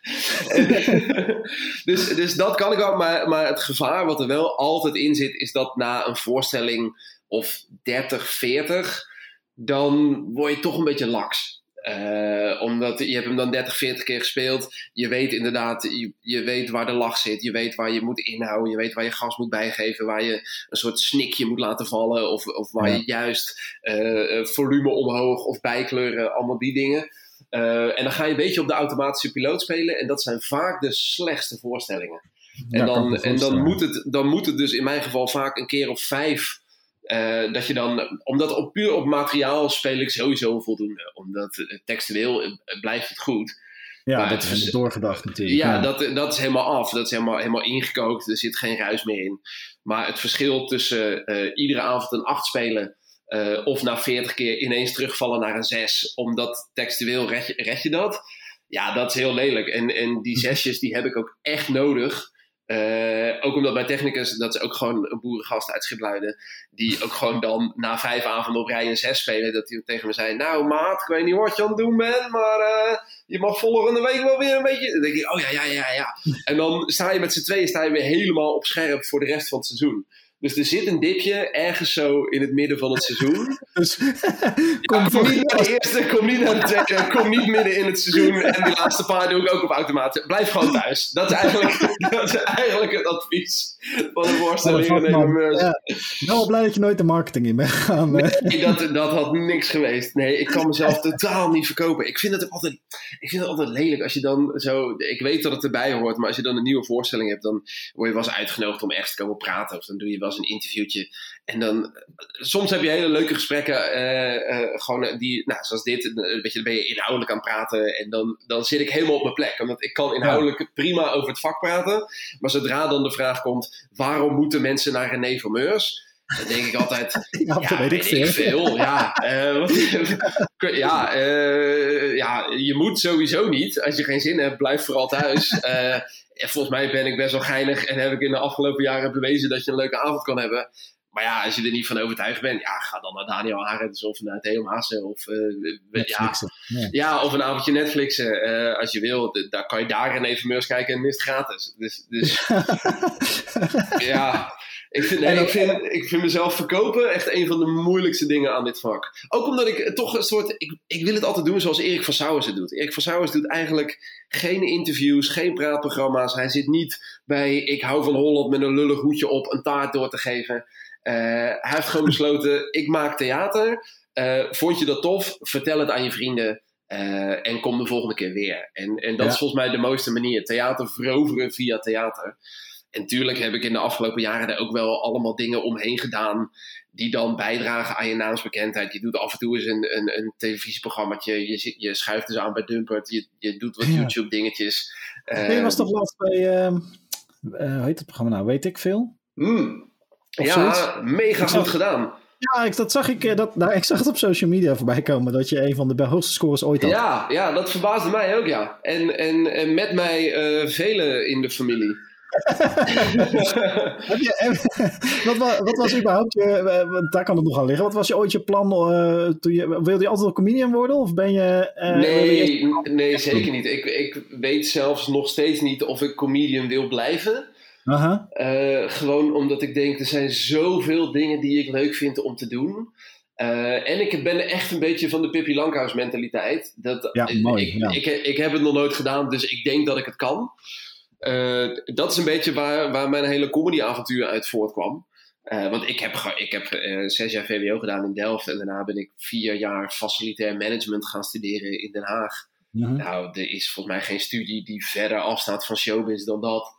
En- <laughs> dus, dus dat kan ik wel, maar, maar het gevaar wat er wel altijd in zit, is dat na een voorstelling of 30, 40, dan word je toch een beetje laks. Eh, omdat je hebt hem dan 30, 40 keer gespeeld. Je weet inderdaad, je, je weet waar de lach zit. Je weet waar je moet inhouden. Je weet waar je gas moet bijgeven. Waar je een soort snikje moet laten vallen. Of, of waar Ja. je juist eh, eh, volume omhoog of bijkleuren. Allemaal die dingen. Eh, en dan ga je een beetje op de automatische piloot spelen. En dat zijn vaak de slechtste voorstellingen. En, Ja, dan, en dan, moet het, dan moet het dus in mijn geval vaak een keer of vijf. eh, dat je dan, omdat op, puur op materiaal speel ik sowieso voldoende. Omdat textueel eh, blijft het goed. Ja, maar dat het is is- doorgedacht natuurlijk. Ja, Dat, dat is helemaal af. Dat is helemaal, helemaal ingekookt. Er zit geen ruis meer in. Maar het verschil tussen iedere avond een 8 spelen. Eh, of na 40 keer ineens terugvallen naar een 6. Omdat textueel red je, red je dat. Ja, dat is heel lelijk. En, en die <laughs> zesjes die heb ik ook echt nodig. Eh, ook omdat mijn technicus, dat is ook gewoon een boerengast uit Schipluiden. Die ook gewoon dan na vijf avonden op rij een zes spelen. Dat hij tegen me zei: Nou, maat, ik weet niet wat je aan het doen bent. Maar eh, je mag volgende week wel weer een beetje. Dan denk ik: Oh ja, ja, ja, ja. <laughs> En dan sta je met z'n tweeën sta je weer helemaal op scherp voor de rest van het seizoen. Dus er zit een dipje ergens zo in het midden van het seizoen. <laughs> Dus kom, ja, kom niet naar de eerste, kom niet naar de tweede, kom niet midden in het seizoen. En die laatste paar doe ik ook op automaat. Blijf gewoon thuis. Dat is eigenlijk, <laughs> dat is eigenlijk het advies van de voorstellingen. Ja, wel blij dat je nooit de marketing in bent gegaan. Nee, dat, dat had niks geweest. Nee, ik kan mezelf <laughs> totaal niet verkopen. Ik vind het altijd, ik vind het altijd lelijk als je dan zo. Ik weet dat het erbij hoort, maar als je dan een nieuwe voorstelling hebt, dan word je wel eens uitgenodigd om echt te komen praten. Of dan doe je wel eens een interviewtje. En dan, soms heb je hele leuke gesprekken, uh, uh, gewoon die, nou, zoals dit, weet je, dan ben je inhoudelijk aan het praten. En dan, dan zit ik helemaal op mijn plek. Omdat ik kan inhoudelijk prima over het vak praten. Maar zodra dan de vraag komt, waarom moeten mensen naar René Vermeurs? Dan denk ik altijd, <laughs> ja, ja weet ik veel. Ik veel. Ja, uh, <laughs> ja, uh, ja, je moet sowieso niet. Als je geen zin hebt, blijf vooral thuis. Uh, volgens mij ben ik best wel geinig en heb ik in de afgelopen jaren bewezen dat je een leuke avond kan hebben. Maar ja, als je er niet van overtuigd bent, ja, ga dan naar Daniel Arends of naar Theo Maassen of, ja, ja. of een avondje Netflixen als je wil. Daar kan je daar in even kijken en is het gratis. Dus, dus <laughs> ja, ik vind, nee, ik, vind, ik vind mezelf verkopen echt een van de moeilijkste dingen aan dit vak. Ook omdat ik toch een soort. Ik, ik wil het altijd doen zoals Erik van Sauwers het doet. Erik van Sauwers doet eigenlijk geen interviews, geen praatprogramma's. Hij zit niet bij Ik hou van Holland met een lullig hoedje op een taart door te geven. Uh, hij heeft gewoon besloten: ik maak theater. Uh, vond je dat tof? Vertel het aan je vrienden. Uh, en kom de volgende keer weer. En, en dat is volgens mij de mooiste manier. Theater veroveren via theater. En tuurlijk heb ik in de afgelopen jaren er ook wel allemaal dingen omheen gedaan die dan bijdragen aan je naamsbekendheid. Je doet af en toe eens een, een, een televisieprogrammaatje, je, je schuift eens aan bij Dumpert, je, je doet wat YouTube dingetjes. Uh, je was toch laatst bij, uh, hoe heet het programma nou, weet ik veel? Mm. Ja, mega goed gedaan. Ja, ik, dat zag ik, eh, dat, nou, ik zag het op social media voorbij komen dat je een van de hoogste scores ooit had. Ja, ja dat verbaasde mij ook, ja. En, en, en met mij uh, velen in de familie. <laughs> heb je, wat, was, wat, was überhaupt je, eh, daar kan het nog aan liggen, wat was je ooit je plan, uh, toen je, wilde je altijd wel comedian worden of ben je... Uh, nee, je... nee, zeker niet. Ik, ik weet zelfs nog steeds niet of ik comedian wil blijven. Uh, gewoon omdat ik denk, er zijn zoveel dingen die ik leuk vind om te doen. Uh, en ik ben echt een beetje van de Pippi Lankhuis mentaliteit. Dat, ja, mooi. Ik, ja. ik, ik, ik, heb het nog nooit gedaan, dus ik denk dat ik het kan. Uh, dat is een beetje waar, waar mijn hele comedyavontuur uit voortkwam. Uh, want ik heb, ik heb uh, zes jaar VWO gedaan in Delft en daarna ben ik vier jaar facilitair management gaan studeren in Den Haag. Mm-hmm. Nou, er is volgens mij geen studie die verder afstaat van showbiz dan dat.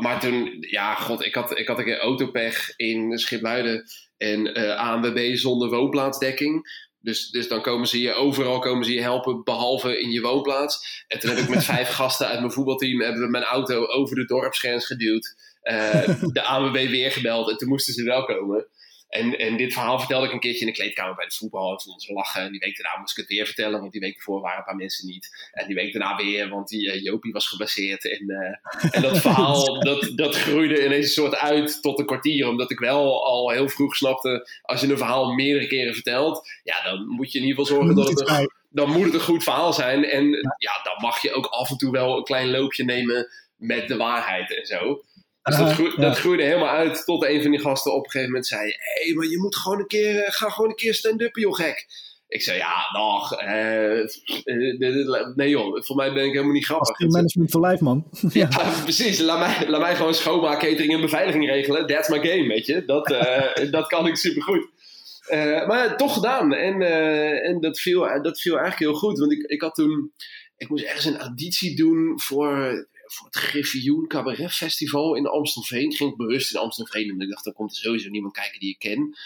maar toen, ja, god, ik had, ik had een keer autopech in Schipluiden en ANWB zonder woonplaatsdekking. Dus, dus dan komen ze je overal komen ze je helpen, behalve in je woonplaats. En toen heb ik met <laughs> vijf gasten uit mijn voetbalteam hebben we mijn auto over de dorpsgrens geduwd. Uh, de ANWB weer gebeld en toen moesten ze wel komen. En, en dit verhaal vertelde ik een keertje in de kleedkamer bij de voetbal. En vonden ze lachen. En die week daarna moest ik het weer vertellen, want die week ervoor waren een paar mensen niet. En die week daarna weer, want die uh, Jopie was gebaseerd. En, uh, en dat <laughs> verhaal, dat, dat groeide ineens een soort uit tot een kwartier. Omdat ik wel al heel vroeg snapte, als je een verhaal meerdere keren vertelt, ja, dan moet je in ieder geval zorgen dat het een, dan moet het een goed verhaal zijn. En ja, dan mag je ook af en toe wel een klein loopje nemen met de waarheid en zo. Dus dat, groeide, dat, groeide helemaal uit tot een van die gasten op een gegeven moment zei: Hé, hey, maar je moet gewoon een keer, uh, ga gewoon een keer stand-up, joh, gek. Ik zei: Ja, nog. Uh, nee, joh, voor mij ben ik helemaal niet grappig. Dat management voor lijf, man. <laughs> ja, <laughs> precies. Laat mij, laat mij gewoon schoonmaak, catering en beveiliging regelen. That's my game, weet je. Dat, uh, <laughs> dat kan ik supergoed. Maar toch gedaan. En, en dat, viel, dat viel eigenlijk heel goed. Want ik, ik had toen. Ik moest ergens een auditie doen voor voor het Griffioen Cabaret Festival in Amstelveen. Ik ging bewust in Amstelveen en ik dacht, er komt er sowieso niemand kijken die ik ken.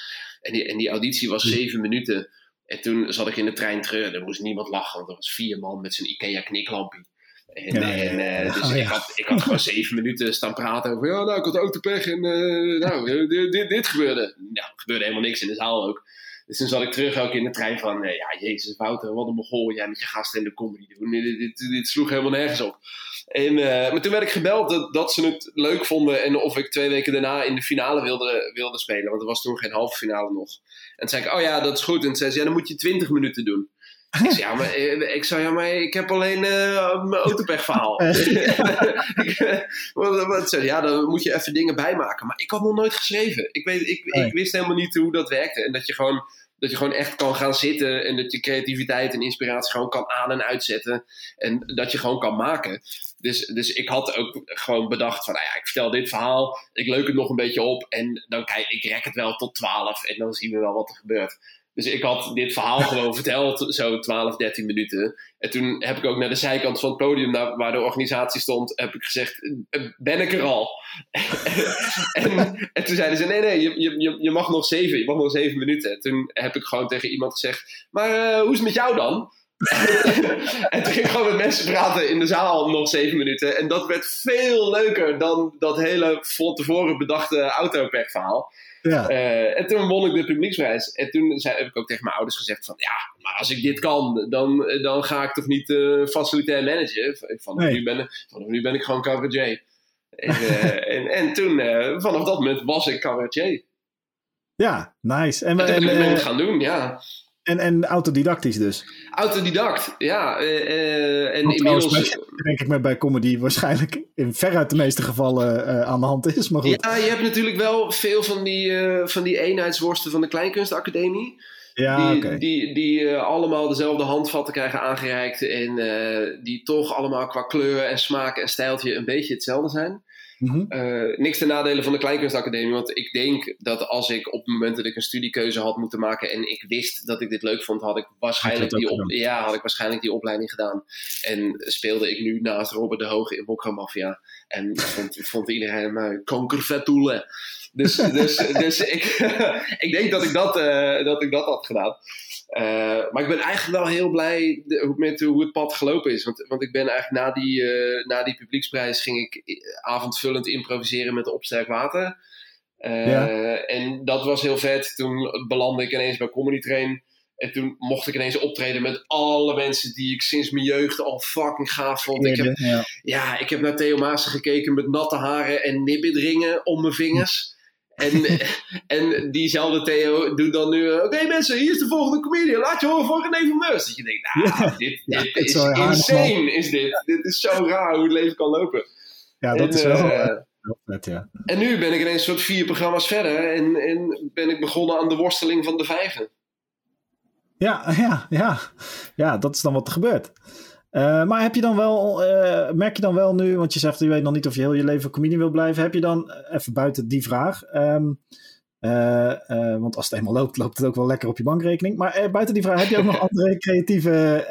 En die, en die auditie was zeven minuten. En toen zat ik in de trein terug. Er moest niemand lachen, want er was vier man met zijn Ikea kniklampie. En, ja, en uh, dus oh, ik, had, ik had gewoon zeven <laughs> minuten staan praten over... Ja, nou, ik had autopech en uh, nou, dit, dit, dit gebeurde. Nou, er gebeurde helemaal niks in de zaal ook. Dus toen zat ik terug ook in de trein van... Uh, ja, jezus, Wouter, wat een mogol jij met je gasten in de comedy doen. Dit, dit, sloeg helemaal nergens op. En, uh, maar toen werd ik gebeld dat, dat ze het leuk vonden en of ik twee weken daarna in de finale wilde, wilde spelen. Want er was toen geen halve finale nog. En toen zei ik, oh ja, dat is goed. En toen zei ze, ja, dan moet je 20 minuten doen. Ik zei, ja, maar, eh, ik, zei, ja, maar ik heb alleen uh, mijn autopechverhaal. <laughs> <laughs> wat, zei, ja, dan moet je even dingen bijmaken. Maar ik had nog nooit geschreven. Ik, weet, ik, ik wist helemaal niet hoe dat werkte. En dat je gewoon dat je gewoon echt kan gaan zitten en dat je creativiteit en inspiratie gewoon kan aan- en uitzetten. En dat je gewoon kan maken. Dus, dus ik had ook gewoon bedacht van, nou ja, ik vertel dit verhaal, ik leuk het nog een beetje op en dan kijk ik rek het wel tot 12 en dan zien we wel wat er gebeurt. Dus ik had dit verhaal <laughs> gewoon verteld, zo 12, 13 minuten. En toen heb ik ook naar de zijkant van het podium, waar de organisatie stond, heb ik gezegd: Ben ik er al? <laughs> en, en, toen zeiden ze: Nee, nee, je, je, je mag nog zeven, je mag nog zeven minuten. En toen heb ik gewoon tegen iemand gezegd: Maar uh, hoe is het met jou dan? <laughs> en toen ging ik gewoon met mensen praten in de zaal nog zeven minuten. En dat werd veel leuker dan dat hele van tevoren bedachte autopech-verhaal. Ja. Uh, en toen won ik de publieksprijs. En toen zei, heb ik ook tegen mijn ouders gezegd van... Ja, maar als ik dit kan, dan, dan ga ik toch niet uh, facilitair managen. Vanaf, nee. nu ben, vanaf nu ben ik gewoon cabaretier. En, uh, en, en, toen, vanaf dat moment was ik cabaretier. Ja, nice. En, en, en, en, gaan doen, ja. En, en autodidactisch dus? Autodidact, ja. Uh, en inmiddels... denk ik met bij comedy waarschijnlijk in veruit de meeste gevallen uh, aan de hand is. Maar goed. Ja, je hebt natuurlijk wel veel van die, van die eenheidsworsten van de Kleinkunstacademie. Ja, die, okay. die, die allemaal dezelfde handvatten krijgen aangereikt. En die toch allemaal qua kleur en smaak en stijltje een beetje hetzelfde zijn. Mm niks ten nadele van de Kleinkunstacademie, want ik denk dat als ik op het moment dat ik een studiekeuze had moeten maken en ik wist dat ik dit leuk vond, had ik waarschijnlijk, die, op, ja, had ik waarschijnlijk die opleiding gedaan. En speelde ik nu naast Robert de Hoge in Mokka Mafia. En <laughs> vond, vond iedereen mij kankervetoelen. Dus, dus, dus ik, <laughs> ik denk dat ik dat, uh, dat ik dat had gedaan. Uh, maar ik ben eigenlijk wel heel blij met hoe het pad gelopen is. Want, want ik ben eigenlijk na die, uh, na die publieksprijs ging ik avondvullend improviseren met Opsterk Water. Ja. En dat was heel vet. Toen belandde ik ineens bij Comedy Train. En toen mocht ik ineens optreden met alle mensen die ik sinds mijn jeugd al fucking gaaf vond. Ik heb, ja. ja. ik heb naar Theo Maassen gekeken met natte haren en nibbitringen om mijn vingers. En, <laughs> en diezelfde Theo doet dan nu... Oké okay, mensen, hier is de volgende comedian. Laat je horen van René van Meurs. Dat je denkt, nou, dit, ja, dit is insane, is dit. Dit is zo raar hoe het leven kan lopen. Ja, dat en, is wel... Uh, vet, ja. En nu ben ik ineens soort vier programma's verder. En, en ben ik begonnen aan de worsteling van de vijven. Ja, ja, ja. Ja, dat is dan wat er gebeurt. Uh, maar heb je dan wel, uh, merk je dan wel nu, want je zegt je weet nog niet of je heel je leven comedian wil blijven, heb je dan, even buiten die vraag, um, uh, want als het eenmaal loopt, loopt het ook wel lekker op je bankrekening. Maar buiten die vraag, heb je ook nog <laughs> andere creatieve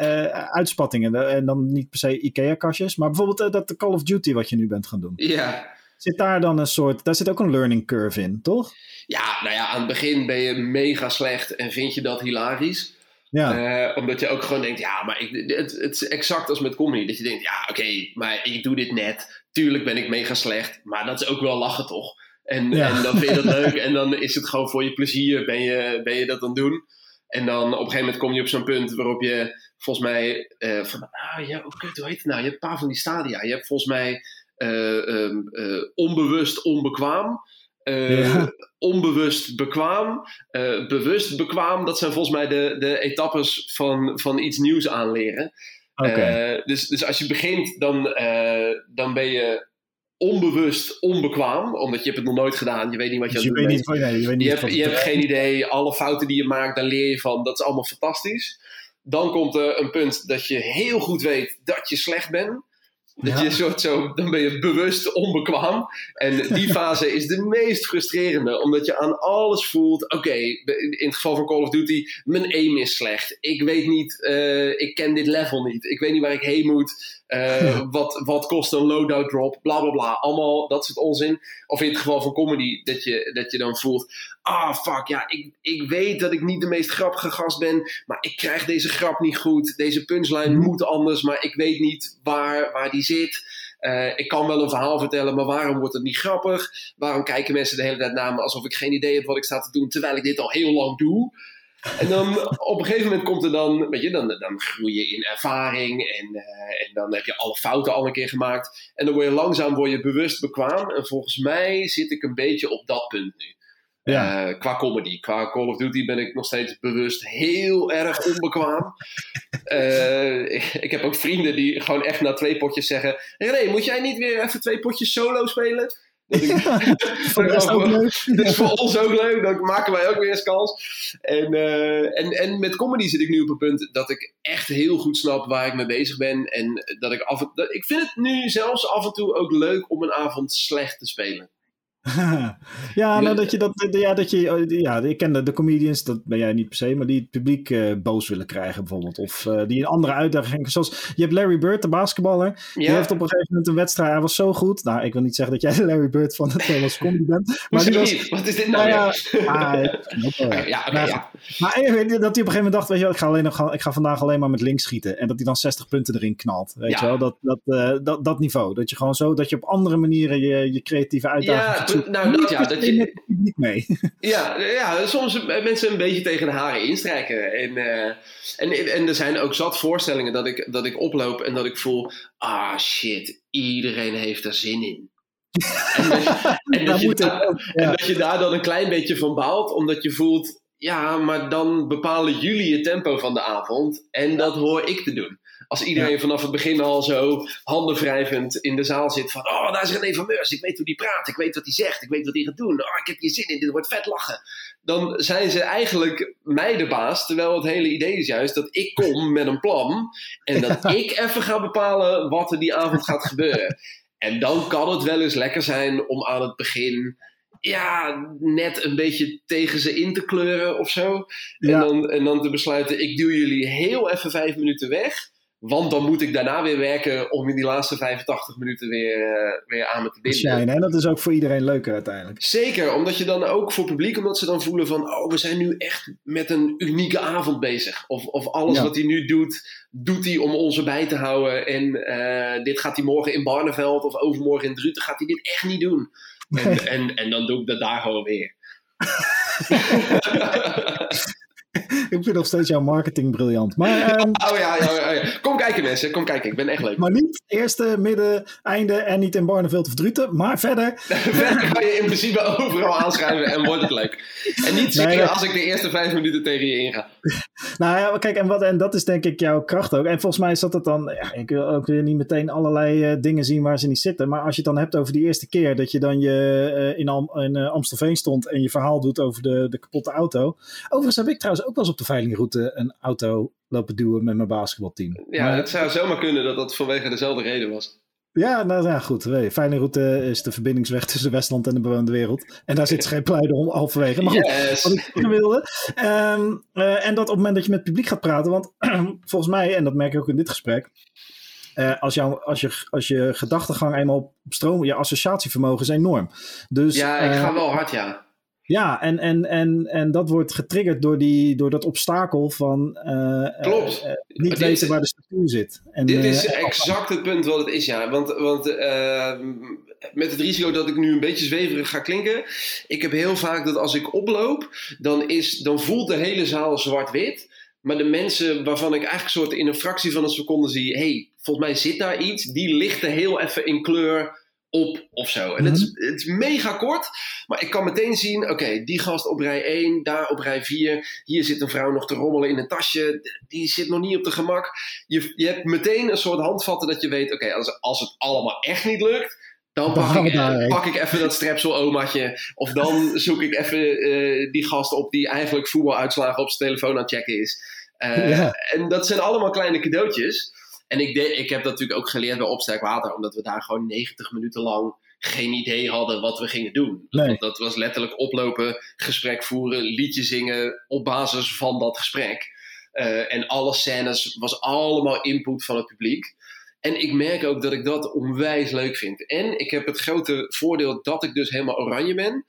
uitspattingen? En dan niet per se IKEA-kastjes, maar bijvoorbeeld dat Call of Duty wat je nu bent gaan doen. Ja. Zit daar dan een soort, daar zit ook een learning curve in, toch? Ja, nou ja, aan het begin ben je mega slecht en vind je dat hilarisch. Ja. Uh, omdat je ook gewoon denkt, ja, maar ik, het, het is exact als met comedy. Dat je denkt, ja, oké, okay, maar ik doe dit net. Tuurlijk ben ik mega slecht, maar dat is ook wel lachen toch? En, ja. en dan vind je dat leuk <laughs> en dan is het gewoon voor je plezier, ben je, ben je dat aan het doen. En dan op een gegeven moment kom je op zo'n punt waarop je volgens mij, uh, van, ah ja, okay, hoe heet het nou? Je hebt een paar van die stadia. Je hebt volgens mij uh, um, onbewust onbekwaam. Uh, ja. Onbewust bekwaam, uh, bewust bekwaam. Dat zijn volgens mij de, de etappes van, van iets nieuws aanleren. Okay. Uh, dus, dus als je begint, dan, dan ben je onbewust onbekwaam. Omdat je hebt het nog nooit gedaan. Je weet niet wat je dus aan het doen bent. Nee, je, weet niet je, hebt, je hebt geen idee. Alle fouten die je maakt, daar leer je van. Dat is allemaal fantastisch. Dan komt er een punt dat je heel goed weet dat je slecht bent. Dat ja. je soort zo, dan ben je bewust onbekwaam. En die <laughs> fase is de meest frustrerende, omdat je aan alles voelt: oké, okay, in het geval van Call of Duty, mijn aim is slecht. Ik weet niet, uh, ik ken dit level niet. Ik weet niet waar ik heen moet. Uh, wat, wat kost een loadout drop? Bla bla bla. Allemaal dat soort onzin. Of in het geval van comedy, dat je, dat je dan voelt: ah fuck, ja, ik, ik weet dat ik niet de meest grappige gast ben, maar ik krijg deze grap niet goed. Deze punchline moet anders, maar ik weet niet waar, waar die zit. Uh, ik kan wel een verhaal vertellen, maar waarom wordt het niet grappig? Waarom kijken mensen de hele tijd naar me alsof ik geen idee heb wat ik sta te doen, terwijl ik dit al heel lang doe? En dan op een gegeven moment komt er dan, weet je, dan, dan groei je in ervaring en, uh, en dan heb je alle fouten al een keer gemaakt. En dan word je langzaam word je bewust bekwaam. En volgens mij zit ik een beetje op dat punt nu. Ja. Uh, qua comedy. Qua Call of Duty ben ik nog steeds bewust heel erg onbekwaam. uh, <laughs> ik, ik, heb ook vrienden die gewoon echt na twee potjes zeggen: René, moet jij niet weer even twee potjes solo spelen? Dat, ik, <laughs> dat, is ook leuk. dat is voor ons ook leuk. Dan maken wij ook weer eens kans. En, uh, en, en met comedy zit ik nu op een punt dat ik echt heel goed snap waar ik mee bezig ben. En dat ik af en dat, Ik vind het nu zelfs af en toe ook leuk om een avond slecht te spelen. <laughs> ja, nou, dat je dat, ja, dat je, oh, ja, ik ken de, de comedians, dat ben jij niet per se, maar die het publiek uh, boos willen krijgen bijvoorbeeld. Of uh, die een andere uitdaging, zoals, je hebt Larry Bird, de basketballer, ja. die heeft op een gegeven moment een wedstrijd, hij was zo goed. Nou, ik wil niet zeggen dat jij de <laughs> Larry Bird van het Nederlands comedy bent. Maar die was, Wat is dit nou? ja. Maar dat hij op een gegeven moment dacht, weet je ik ga, alleen nog, ik ga vandaag alleen maar met links schieten. En dat hij dan 60 punten erin knalt, weet je wel. Dat, dat, uh, dat, dat niveau. Dat je gewoon zo, dat je op andere manieren je, je creatieve uitdaging ja, nou, dat ja, dat je. Niet mee. <laughs> Ja, ja, soms mensen een beetje tegen de haren instrijken. En, uh, en, en er zijn ook zat voorstellingen dat ik, dat ik oploop en dat ik voel: ah shit, iedereen heeft er zin in. <laughs> en, dat je, en, dat je daar, en dat je daar dan een klein beetje van baalt, omdat je voelt: ja, maar dan bepalen jullie het tempo van de avond en dat hoor ik te doen. Als iedereen vanaf het begin al zo handen wrijvend in de zaal zit van... Oh, daar is René van Meurs. Ik weet hoe die praat. Ik weet wat hij zegt. Ik weet wat hij gaat doen. Oh, ik heb hier zin in. Dit wordt vet lachen. Dan zijn ze eigenlijk mij de baas. Terwijl het hele idee is juist dat ik kom met een plan. En dat <laughs> ik even ga bepalen wat er die avond gaat gebeuren. En dan kan het wel eens lekker zijn om aan het begin ja, net een beetje tegen ze in te kleuren of zo. En, dan, en dan te besluiten, ik duw jullie heel even vijf minuten weg. Want dan moet ik daarna weer werken om in die laatste 85 minuten weer, uh, weer aan me te binden. Shine, en dat is ook voor iedereen leuker uiteindelijk. Zeker, omdat je dan ook voor publiek, omdat ze dan voelen van... oh, we zijn nu echt met een unieke avond bezig. Of, of alles wat hij nu doet, doet hij om ons erbij te houden. En uh, dit gaat hij morgen in Barneveld of overmorgen in Druten, gaat hij dit echt niet doen. En, <laughs> en, en dan doe ik dat daar gewoon weer. <laughs> <laughs> <laughs> ik vind nog steeds jouw marketing briljant. Maar, um... <laughs> oh, ja, ja, ja, kom kijken mensen, kom kijken. Ik ben echt leuk. Maar niet eerste, midden, einde en niet in Barneveld of Druten, maar verder. <laughs> verder kan je in principe overal aanschrijven en wordt het leuk. En niet zeker als ik de eerste vijf minuten tegen je inga. nou ja, kijk, en, wat, en dat is denk ik jouw kracht ook. En volgens mij is dat het dan, ja, ik wil ook weer niet meteen allerlei uh, dingen zien waar ze niet zitten. Maar als je het dan hebt over die eerste keer dat je dan je, uh, in, Am in uh, Amstelveen stond en je verhaal doet over de, de kapotte auto. Overigens heb ik trouwens ook wel eens op de veilingroute een auto lopen duwen met mijn basketbalteam. Ja, maar, het zou zomaar kunnen dat dat vanwege dezelfde reden was. Ja, nou ja, goed. Veilingroute is de verbindingsweg tussen Westland en de bewoonde wereld. En daar zit <laughs> geen pleiden halverwege. Maar goed, yes. wat ik wilde. Um, uh, en dat op het moment dat je met het publiek gaat praten, want <clears throat> volgens mij, en dat merk ik ook in dit gesprek, uh, als, jou, als, je, als je gedachtegang eenmaal op stroom, je associatievermogen is enorm. Dus, ja, ik ga wel hard, ja. Ja, en, en, en, en dat wordt getriggerd door, die, door dat obstakel van uh, Klopt. Uh, niet dit weten waar de structuur zit. En, dit is exact het punt wat het is, ja. Want, want met het risico dat ik nu een beetje zweverig ga klinken. Ik heb heel vaak dat als ik oploop, dan, is, dan voelt de hele zaal zwart-wit. Maar de mensen waarvan ik eigenlijk soort in een fractie van een seconde zie... hey, volgens mij zit daar iets. Die lichten heel even in kleur op of zo. En het, is, mhm. het, is, mega kort, maar ik kan meteen zien: oké, die gast op rij 1, daar op rij 4. Hier zit een vrouw nog te rommelen in een tasje. Die zit nog niet op de gemak. Je, je hebt meteen een soort handvatten dat je weet: oké, als, als het allemaal echt niet lukt. Dan pak, ik, pak ik even dat strepsel-omaatje. Of dan <laughs> zoek ik even uh, die gast op die eigenlijk voetbaluitslagen op zijn telefoon aan het checken is. Uh, ja. En dat zijn allemaal kleine cadeautjes. En ik, de, ik heb dat natuurlijk ook geleerd bij Opsterk Water, omdat we daar gewoon 90 minuten lang geen idee hadden wat we gingen doen. Nee. Dat was letterlijk oplopen, gesprek voeren, liedje zingen op basis van dat gesprek. Uh, en alle scènes was allemaal input van het publiek. En ik merk ook dat ik dat onwijs leuk vind. En ik heb het grote voordeel dat ik dus helemaal oranje ben.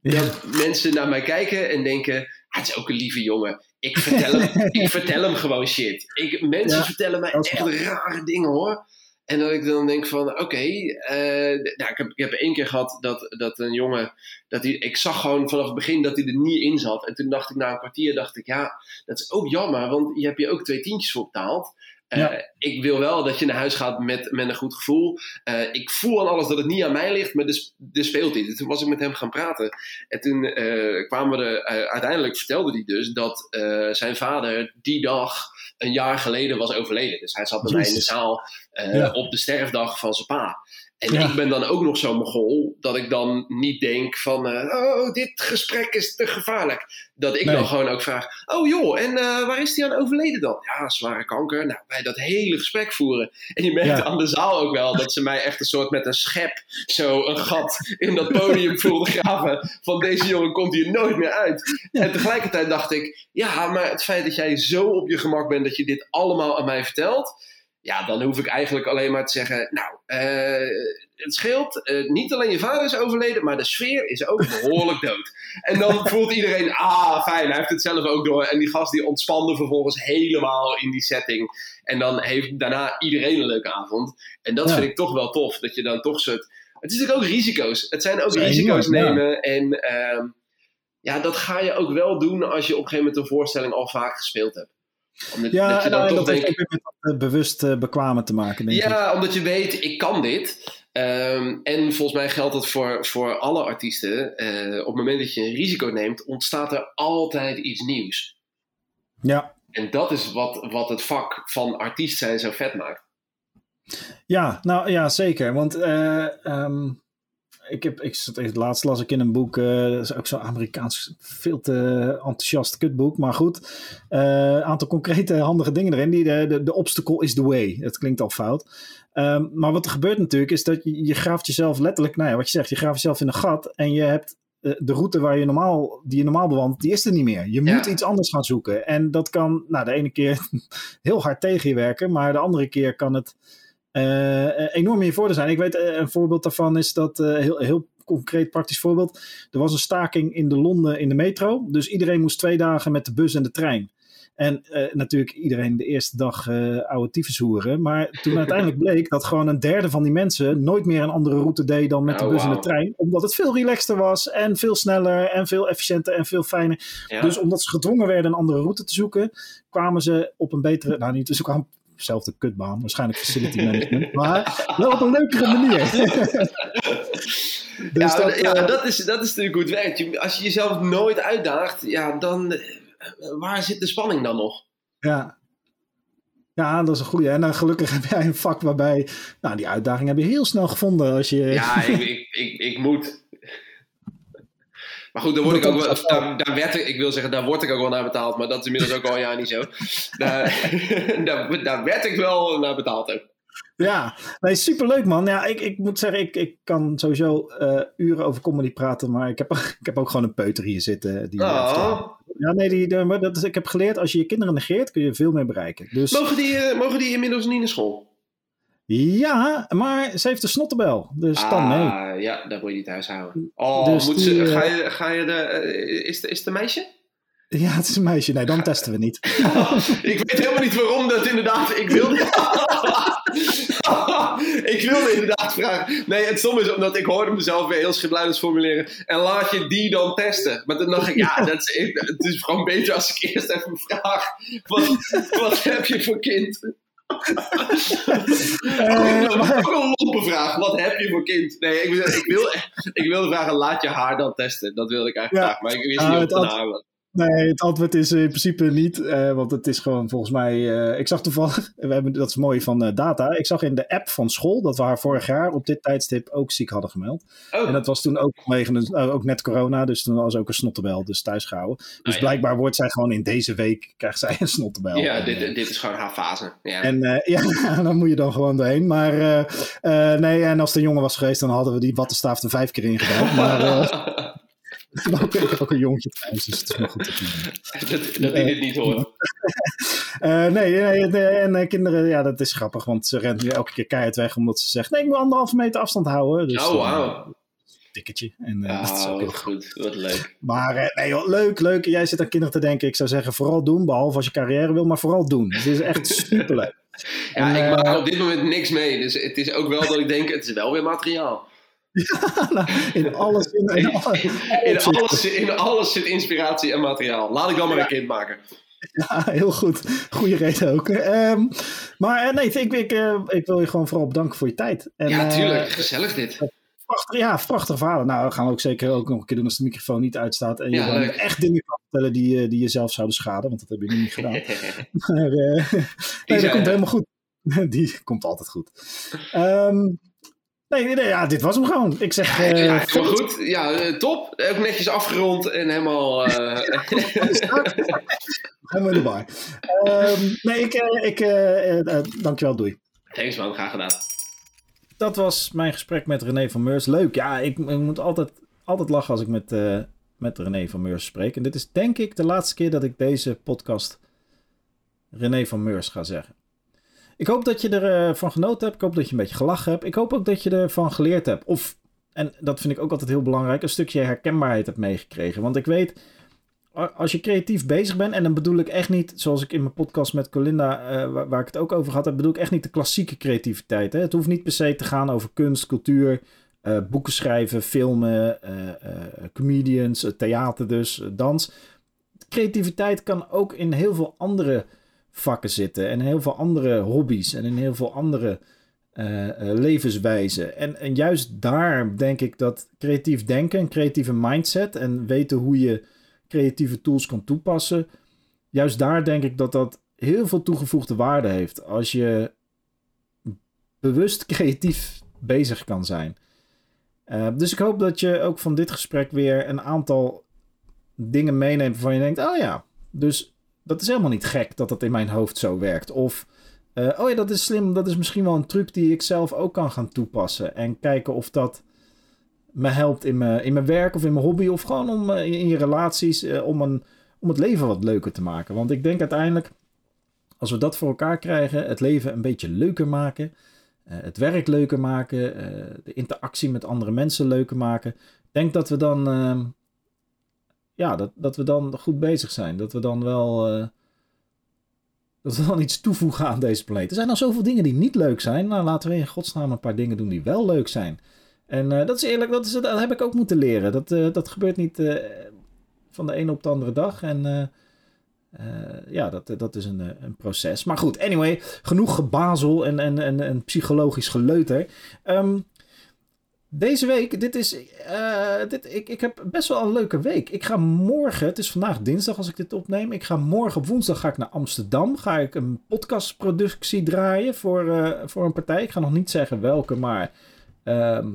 Ja. Dat mensen naar mij kijken en denken: het is ook een lieve jongen. Ik vertel hem, <laughs> ik vertel hem gewoon shit. Ik, mensen vertellen mij echt rare dingen hoor. En dat ik dan denk van, oké, okay, uh, nou, ik, heb, ik heb één keer gehad dat, dat een jongen, dat hij, ik zag gewoon vanaf het begin dat hij er niet in zat. En toen dacht ik na een kwartier, dacht ik, ja, dat is ook jammer, want je hebt je ook twee tientjes voor betaald. Ik wil wel dat je naar huis gaat met, met een goed gevoel. ik voel aan alles dat het niet aan mij ligt, maar er, er speelt iets. Toen was ik met hem gaan praten. En toen kwamen we er, uiteindelijk vertelde hij dus dat zijn vader die dag een jaar geleden was overleden. Dus hij zat bij mij in de zaal op de sterfdag van zijn pa. En ik ben dan ook nog zo'n mogol dat ik dan niet denk van, uh, oh, dit gesprek is te gevaarlijk. Dat ik dan gewoon ook vraag, oh joh, en uh, waar is hij aan overleden dan? Ja, zware kanker. Nou, wij dat hele gesprek voeren. En je merkt aan de zaal ook wel dat ze mij echt een soort met een schep zo een gat in dat podium <laughs> voelden graven. Van deze jongen komt hier nooit meer uit. En tegelijkertijd dacht ik, ja, maar het feit dat jij zo op je gemak bent dat je dit allemaal aan mij vertelt ja, dan hoef ik eigenlijk alleen maar te zeggen: Nou, uh, het scheelt. Uh, niet alleen je vader is overleden, maar de sfeer is ook <laughs> behoorlijk dood. En dan voelt iedereen: Ah, fijn, hij heeft het zelf ook door. En die gast die ontspande vervolgens helemaal in die setting. En dan heeft daarna iedereen een leuke avond. En dat vind ik toch wel tof. Dat je dan toch soort. Het is natuurlijk ook risico's. Het zijn ook risico's nemen. En uh, ja, dat ga je ook wel doen als je op een gegeven moment een voorstelling al vaak gespeeld hebt ja, dat, je dan toch dat heeft met dat bewust uh, bekwamen te maken. Denk ja, omdat je weet, ik kan dit. Um, en volgens mij geldt dat voor, voor alle artiesten. Uh, op het moment dat je een risico neemt, ontstaat er altijd iets nieuws. Ja. En dat is wat, wat het vak van artiest zijn zo vet maakt. Ja, nou ja, zeker. Want uh, um, ik heb, ik, het laatst las ik in een boek, uh, dat is ook zo'n Amerikaans, veel te enthousiast kutboek, maar goed. Een uh, aantal concrete handige dingen erin. Die, de, de, de obstacle is the way. Het klinkt al fout. Um, maar wat er gebeurt natuurlijk is dat je, je graaft jezelf letterlijk, nou ja, wat je zegt, je graaft jezelf in een gat en je hebt uh, de route waar je normaal, die je normaal bewandelt, die is er niet meer. Je moet iets anders gaan zoeken. En dat kan, nou, de ene keer <laughs> heel hard tegen je werken, maar de andere keer kan het enorm in voordeel zijn. Ik weet, uh, een voorbeeld daarvan is dat, heel, heel concreet praktisch voorbeeld. Er was een staking in de Londen in de metro. Dus iedereen moest twee dagen met de bus en de trein. En natuurlijk iedereen de eerste dag oude tyfus hoeren. Maar toen <laughs> uiteindelijk bleek dat gewoon een derde van die mensen nooit meer een andere route deed dan met de oh, bus en de trein. Omdat het veel relaxter was en veel sneller en veel efficiënter en veel fijner. Dus omdat ze gedwongen werden een andere route te zoeken, kwamen ze op een betere, nou niet, dus ze kwamen zelfde kutbaan, waarschijnlijk facility <laughs> management, maar wel op een leukere manier. <laughs> <laughs> dus ja, dat, ja uh, dat, is, dat is natuurlijk goed werkt. Als je jezelf nooit uitdaagt, ja, dan eh, waar zit de spanning dan nog? Ja, ja, dat is een goede. En dan gelukkig heb jij een vak waarbij, nou, die uitdaging heb je heel snel gevonden als je. Ja, ik, ik, ik, ik moet. Maar goed, daar, word ik ook wel, daar, daar, werd ik, ik wil zeggen, daar word ik ook wel naar betaald. Maar dat is inmiddels ook al een jaar niet zo. Daar, <laughs> daar, daar werd ik wel naar betaald ook. Ja, nee, superleuk man. Ja, ik, ik moet zeggen, ik, ik kan sowieso uh, uren over comedy praten, maar ik heb, <laughs> ik heb ook gewoon een peuter hier zitten. Die, oh. Ja, nee, die, dat is, ik heb geleerd, als je je kinderen negeert, kun je veel meer bereiken. Dus... Mogen, die, uh, mogen die inmiddels niet naar school? Ja, maar ze heeft een snottenbel, dus ah, dan nee. Ja, daar moet je niet thuis houden. Oh, dus moet ze, ga, je, ga je de... Uh, is, is het een meisje? Ja, het is een meisje. Nee, dan testen we niet. <laughs> ik weet helemaal niet waarom dat inderdaad... Ik wilde... <laughs> ik wilde inderdaad vragen. Nee, het stom is omdat ik hoorde mezelf weer heel schipluidens formuleren. En laat je die dan testen. Maar toen dacht ik, <laughs> ja, dat is, het is gewoon beter als ik eerst even vraag. Wat, wat heb je voor kind? Uh, maar... Ook een lompe vraag. Wat heb je voor kind? Nee, ik, ik, wil, ik wilde vragen, laat je haar dan testen. Dat wilde ik eigenlijk ja. vragen. Maar ik wist niet of het haar was. Nee, het antwoord is in principe niet. Uh, want het is gewoon volgens mij. Uh, ik zag toevallig. <laughs> We hebben, dat is mooi van uh, data. Ik zag in de app van school dat we haar vorig jaar op dit tijdstip ook ziek hadden gemeld. Oh. En dat was toen ook vanwege ook net corona. Dus toen was ook een snottenbel. Dus thuis gehouden. Dus ah, ja. blijkbaar wordt zij gewoon in deze week. krijgt zij een snottenbel. Ja, dit, dit is gewoon haar fase. Ja. En <laughs> ja, dan moet je dan gewoon doorheen. Maar nee, en als een jongen was geweest, dan hadden we die wattenstaaf er vijf keer in gedaan. Maar. <laughs> ik heb ook een jongetje thuis, dus het is wel goed dat, <laughs> dat, dat ik niet hoor. uh, nee, nee, nee, en uh, kinderen, ja, dat is grappig, want ze rent nu elke keer keihard weg omdat ze zegt: nee, ik moet anderhalve meter afstand houden. Dus, oh, wow. tikketje. En, uh, dat is ook heel goed. Wat leuk. Maar nee, joh, leuk, leuk. Jij zit aan kinderen te denken. Ik zou zeggen, vooral doen, behalve als je carrière wil, maar vooral doen. Het is echt <laughs> superleuk. ja, en, ik maak op dit moment niks mee. Dus het is ook wel dat ik denk, het is wel weer materiaal. Ja, <laughs> nou, in alles. In, in, in, alles, in alles zit inspiratie en materiaal. Laat ik dan maar een kind maken. Ja, heel goed. Goede reden ook. Um, maar nee, ik, ik, ik, wil je gewoon vooral bedanken voor je tijd. En, ja, tuurlijk. Gezellig dit. Prachtig, ja, prachtig verhalen. Nou, dat gaan we ook zeker ook nog een keer doen als de microfoon niet uitstaat. En je ja, echt dingen kan vertellen die, die jezelf zouden schaden, want dat heb je nu niet <laughs> gedaan. maar uh, <laughs> nee, dat komt helemaal goed. die komt altijd goed. Um, Nee, nee, ja, dit was hem gewoon. Ik zeg. Uh, ja, helemaal goed. Ja, uh, top. Ook netjes afgerond en helemaal. Uh... <laughs> helemaal in de bar. Um, nee, ik. ik dankjewel, doei. Thanks, man. Graag gedaan. Dat was mijn gesprek met René van Meurs. Leuk. Ja, ik, ik moet altijd, altijd lachen als ik met, met René van Meurs spreek. En dit is denk ik de laatste keer dat ik deze podcast René van Meurs ga zeggen. Ik hoop dat je ervan uh, van genoten hebt. Ik hoop dat je een beetje gelachen hebt. Ik hoop ook dat je ervan geleerd hebt. Of, en dat vind ik ook altijd heel belangrijk, een stukje herkenbaarheid hebt meegekregen. Want ik weet, als je creatief bezig bent, en dan bedoel ik echt niet, zoals ik in mijn podcast met Colinda, waar, waar, ik het ook over had, bedoel ik echt niet de klassieke creativiteit. Hè? Het hoeft niet per se te gaan over kunst, cultuur, uh, boeken schrijven, filmen, comedians, theater dus, dans. Creativiteit kan ook in heel veel andere vakken zitten. En heel veel andere hobby's en in heel veel andere uh, levenswijzen. En, en juist daar denk ik dat creatief denken, een creatieve mindset en weten hoe je creatieve tools kan toepassen. Juist daar denk ik dat dat heel veel toegevoegde waarde heeft als je bewust creatief bezig kan zijn. Uh, dus ik hoop dat je ook van dit gesprek weer een aantal dingen meeneemt waarvan je denkt: oh ja, dus dat is helemaal niet gek dat dat in mijn hoofd zo werkt. Of, uh, oh ja, dat is slim, dat is misschien wel een truc die ik zelf ook kan gaan toepassen. En kijken of dat me helpt in mijn, in mijn werk of in mijn hobby. Of gewoon om, uh, in je relaties, uh, om, een, om het leven wat leuker te maken. Want ik denk uiteindelijk, als we dat voor elkaar krijgen, het leven een beetje leuker maken. het werk leuker maken, de interactie met andere mensen leuker maken. Ik denk dat we dan ehm, ja, dat, dat we dan goed bezig zijn. Dat we dan wel. Uh, dat we dan iets toevoegen aan deze planeet. Er zijn al zoveel dingen die niet leuk zijn. Nou, laten we in godsnaam een paar dingen doen die wel leuk zijn. En uh, dat is eerlijk, dat, is, dat heb ik ook moeten leren. Dat, uh, dat gebeurt niet van de ene op de andere dag. En ja, dat, dat is een, een proces. Maar goed, anyway, genoeg gebazel en, en, en, en psychologisch geleuter. Um, deze week, dit is. Uh, dit, ik, ik heb best wel een leuke week. Ik ga morgen, het is vandaag dinsdag als ik dit opneem. Ik ga morgen op woensdag ga ik naar Amsterdam. Ga ik een podcastproductie draaien voor, uh, voor een partij. Ik ga nog niet zeggen welke, maar. Uh,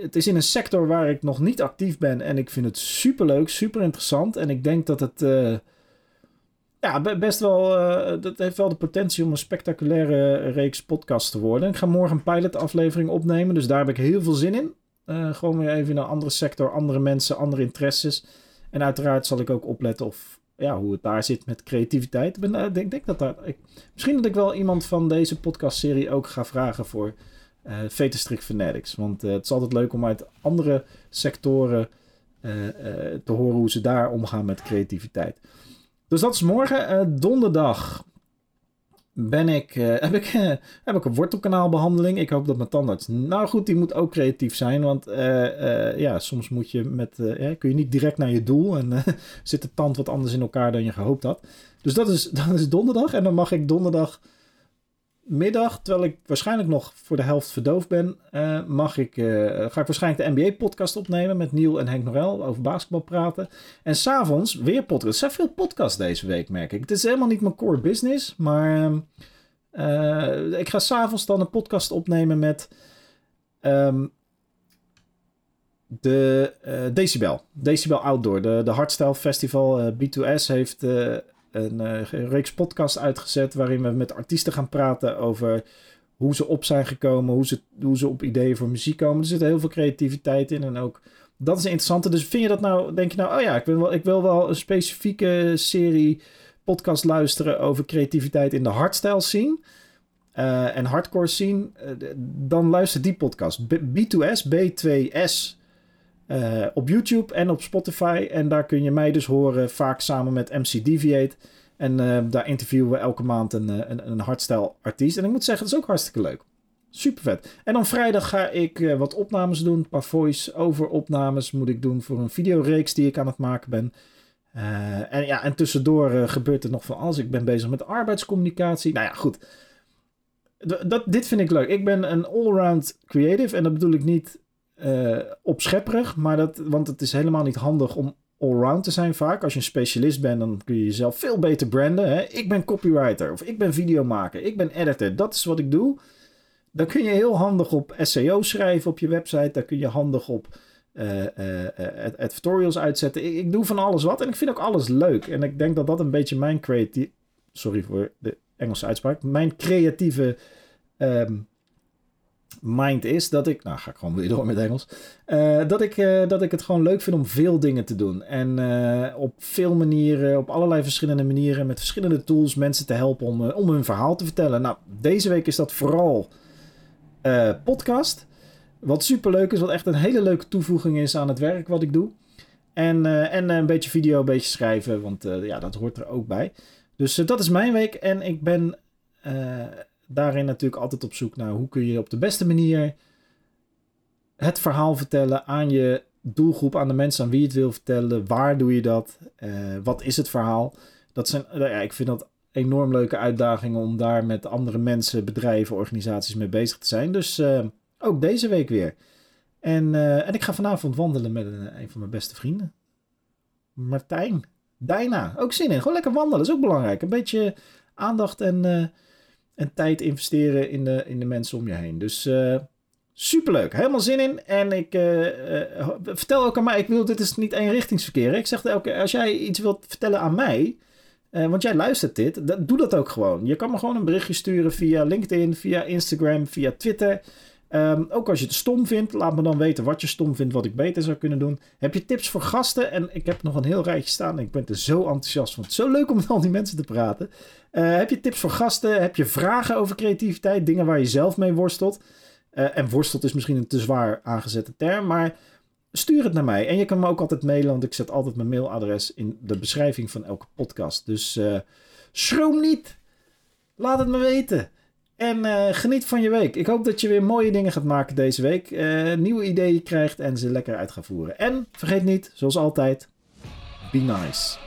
het is in een sector waar ik nog niet actief ben. En ik vind het super leuk, super interessant. En ik denk dat het eh, ja, best wel. Uh, dat heeft wel de potentie om een spectaculaire reeks podcast te worden. Ik ga morgen een pilotaflevering opnemen, dus daar heb ik heel veel zin in. Uh, gewoon weer even in een andere sector, andere mensen, andere interesses. En uiteraard zal ik ook opletten of, ja, hoe het daar zit met creativiteit. Ik uh, denk, denk dat daar, misschien dat ik wel iemand van deze podcastserie ook ga vragen voor uh, Vetestrick Fanatics. Want het is altijd leuk om uit andere sectoren te horen hoe ze daar omgaan met creativiteit. Dus dat is morgen. Uh, donderdag ben ik, uh, <laughs> heb, ik, uh, heb ik een wortelkanaalbehandeling. Ik hoop dat mijn tandarts... Nou goed, die moet ook creatief zijn. Want ja, soms moet je met, kun je niet direct naar je doel. En <laughs> zit de tand wat anders in elkaar dan je gehoopt had. Dus dat is, <laughs> dat is donderdag. En dan mag ik donderdag middag, terwijl ik waarschijnlijk nog voor de helft verdoofd ben, uh, mag ik, uh, ga ik waarschijnlijk de NBA-podcast opnemen met Neil en Henk Norel over basketbal praten. En s'avonds weer podcast. Er zijn veel podcasts deze week, merk ik. Het is helemaal niet mijn core business, maar uh, ik ga s'avonds dan een podcast opnemen met um, de Decibel. Decibel Outdoor, de, de Hardstyle Festival. B2S heeft een uh, reeks podcast uitgezet waarin we met artiesten gaan praten over hoe ze op zijn gekomen, hoe ze, hoe ze op ideeën voor muziek komen. Er zit heel veel creativiteit in en ook dat is interessant. Dus vind je dat nou, denk je nou, oh ja, ik wil wel, ik wil wel een specifieke serie podcast luisteren over creativiteit in de hardstyle scene. Uh, en hardcore scene, uh, dan luister die podcast. B- B2S, B2S uh, op YouTube en op Spotify. En daar kun je mij dus horen, vaak samen met MC Deviate. En uh, daar interviewen we elke maand een, eh, een, een hardstyle artiest. En ik moet zeggen, dat is ook hartstikke leuk. Super vet. En dan vrijdag ga ik wat opnames doen. Een paar voice-over opnames moet ik doen voor een videoreeks die ik aan het maken ben. Eh, en, ja, en tussendoor eh, gebeurt er nog van alles. Ik ben bezig met arbeidscommunicatie. Nou ja, goed. dat, dit vind ik leuk. Ik ben een allround creative. En dat bedoel ik niet uh, opschepperig. Maar dat, want het is helemaal niet handig om allround te zijn vaak. Als je een specialist bent, dan kun je jezelf veel beter branden. Hè? Ik ben copywriter. Of ik ben videomaker. Ik ben editor. Dat is wat ik doe. Dan kun je heel handig op SEO schrijven op je website. Daar kun je handig op uh, uh, advertorials uitzetten. Ik, ik, doe van alles wat en ik vind ook alles leuk. En ik denk dat dat een beetje mijn creatieve... Sorry voor de Engelse uitspraak. Mijn creatieve um, mind is dat ik... Nou, ga ik gewoon weer door met Engels. Uh, dat, ik, dat ik het gewoon leuk vind om veel dingen te doen. En op veel manieren, op allerlei verschillende manieren... met verschillende tools mensen te helpen om, om hun verhaal te vertellen. Nou, deze week is dat vooral podcast... Wat super leuk is, wat echt een hele leuke toevoeging is aan het werk wat ik doe. En, en een beetje video, een beetje schrijven, want ja, dat hoort er ook bij. Dus dat is mijn week en ik ben daarin natuurlijk altijd op zoek naar hoe kun je op de beste manier het verhaal vertellen aan je doelgroep, aan de mensen aan wie je het wil vertellen. Waar doe je dat? wat is het verhaal? Dat zijn, ja, ik vind dat enorm leuke uitdagingen om daar met andere mensen, bedrijven, organisaties mee bezig te zijn. Dus ook deze week weer. En, en ik ga vanavond wandelen met een, een, van mijn beste vrienden. Martijn. Dijna. Ook zin in. Gewoon lekker wandelen. is ook belangrijk. Een beetje aandacht en, en tijd investeren in de, in de mensen om je heen. Dus uh, superleuk. Helemaal zin in. En ik vertel ook aan mij. Ik wil, dit is niet eenrichtingsverkeer. Ik zeg elke als jij iets wilt vertellen aan mij. want jij luistert dit. doe dat ook gewoon. Je kan me gewoon een berichtje sturen via LinkedIn, via Instagram, via Twitter. Um, ook als je het stom vindt, laat me dan weten wat je stom vindt, wat ik beter zou kunnen doen. Heb je tips voor gasten? En ik heb nog een heel rijtje staan. Ik ben er zo enthousiast van. Het is zo leuk om met al die mensen te praten. Uh, heb je tips voor gasten? Heb je vragen over creativiteit? Dingen waar je zelf mee worstelt? Uh, en worstelt is misschien een te zwaar aangezette term, maar stuur het naar mij. En je kan me ook altijd mailen, want ik zet altijd mijn mailadres in de beschrijving van elke podcast. Dus uh, schroom niet. Laat het me weten. En geniet van je week. Ik hoop dat je weer mooie dingen gaat maken deze week. Nieuwe ideeën krijgt en ze lekker uit gaat voeren. En vergeet niet, zoals altijd, be nice.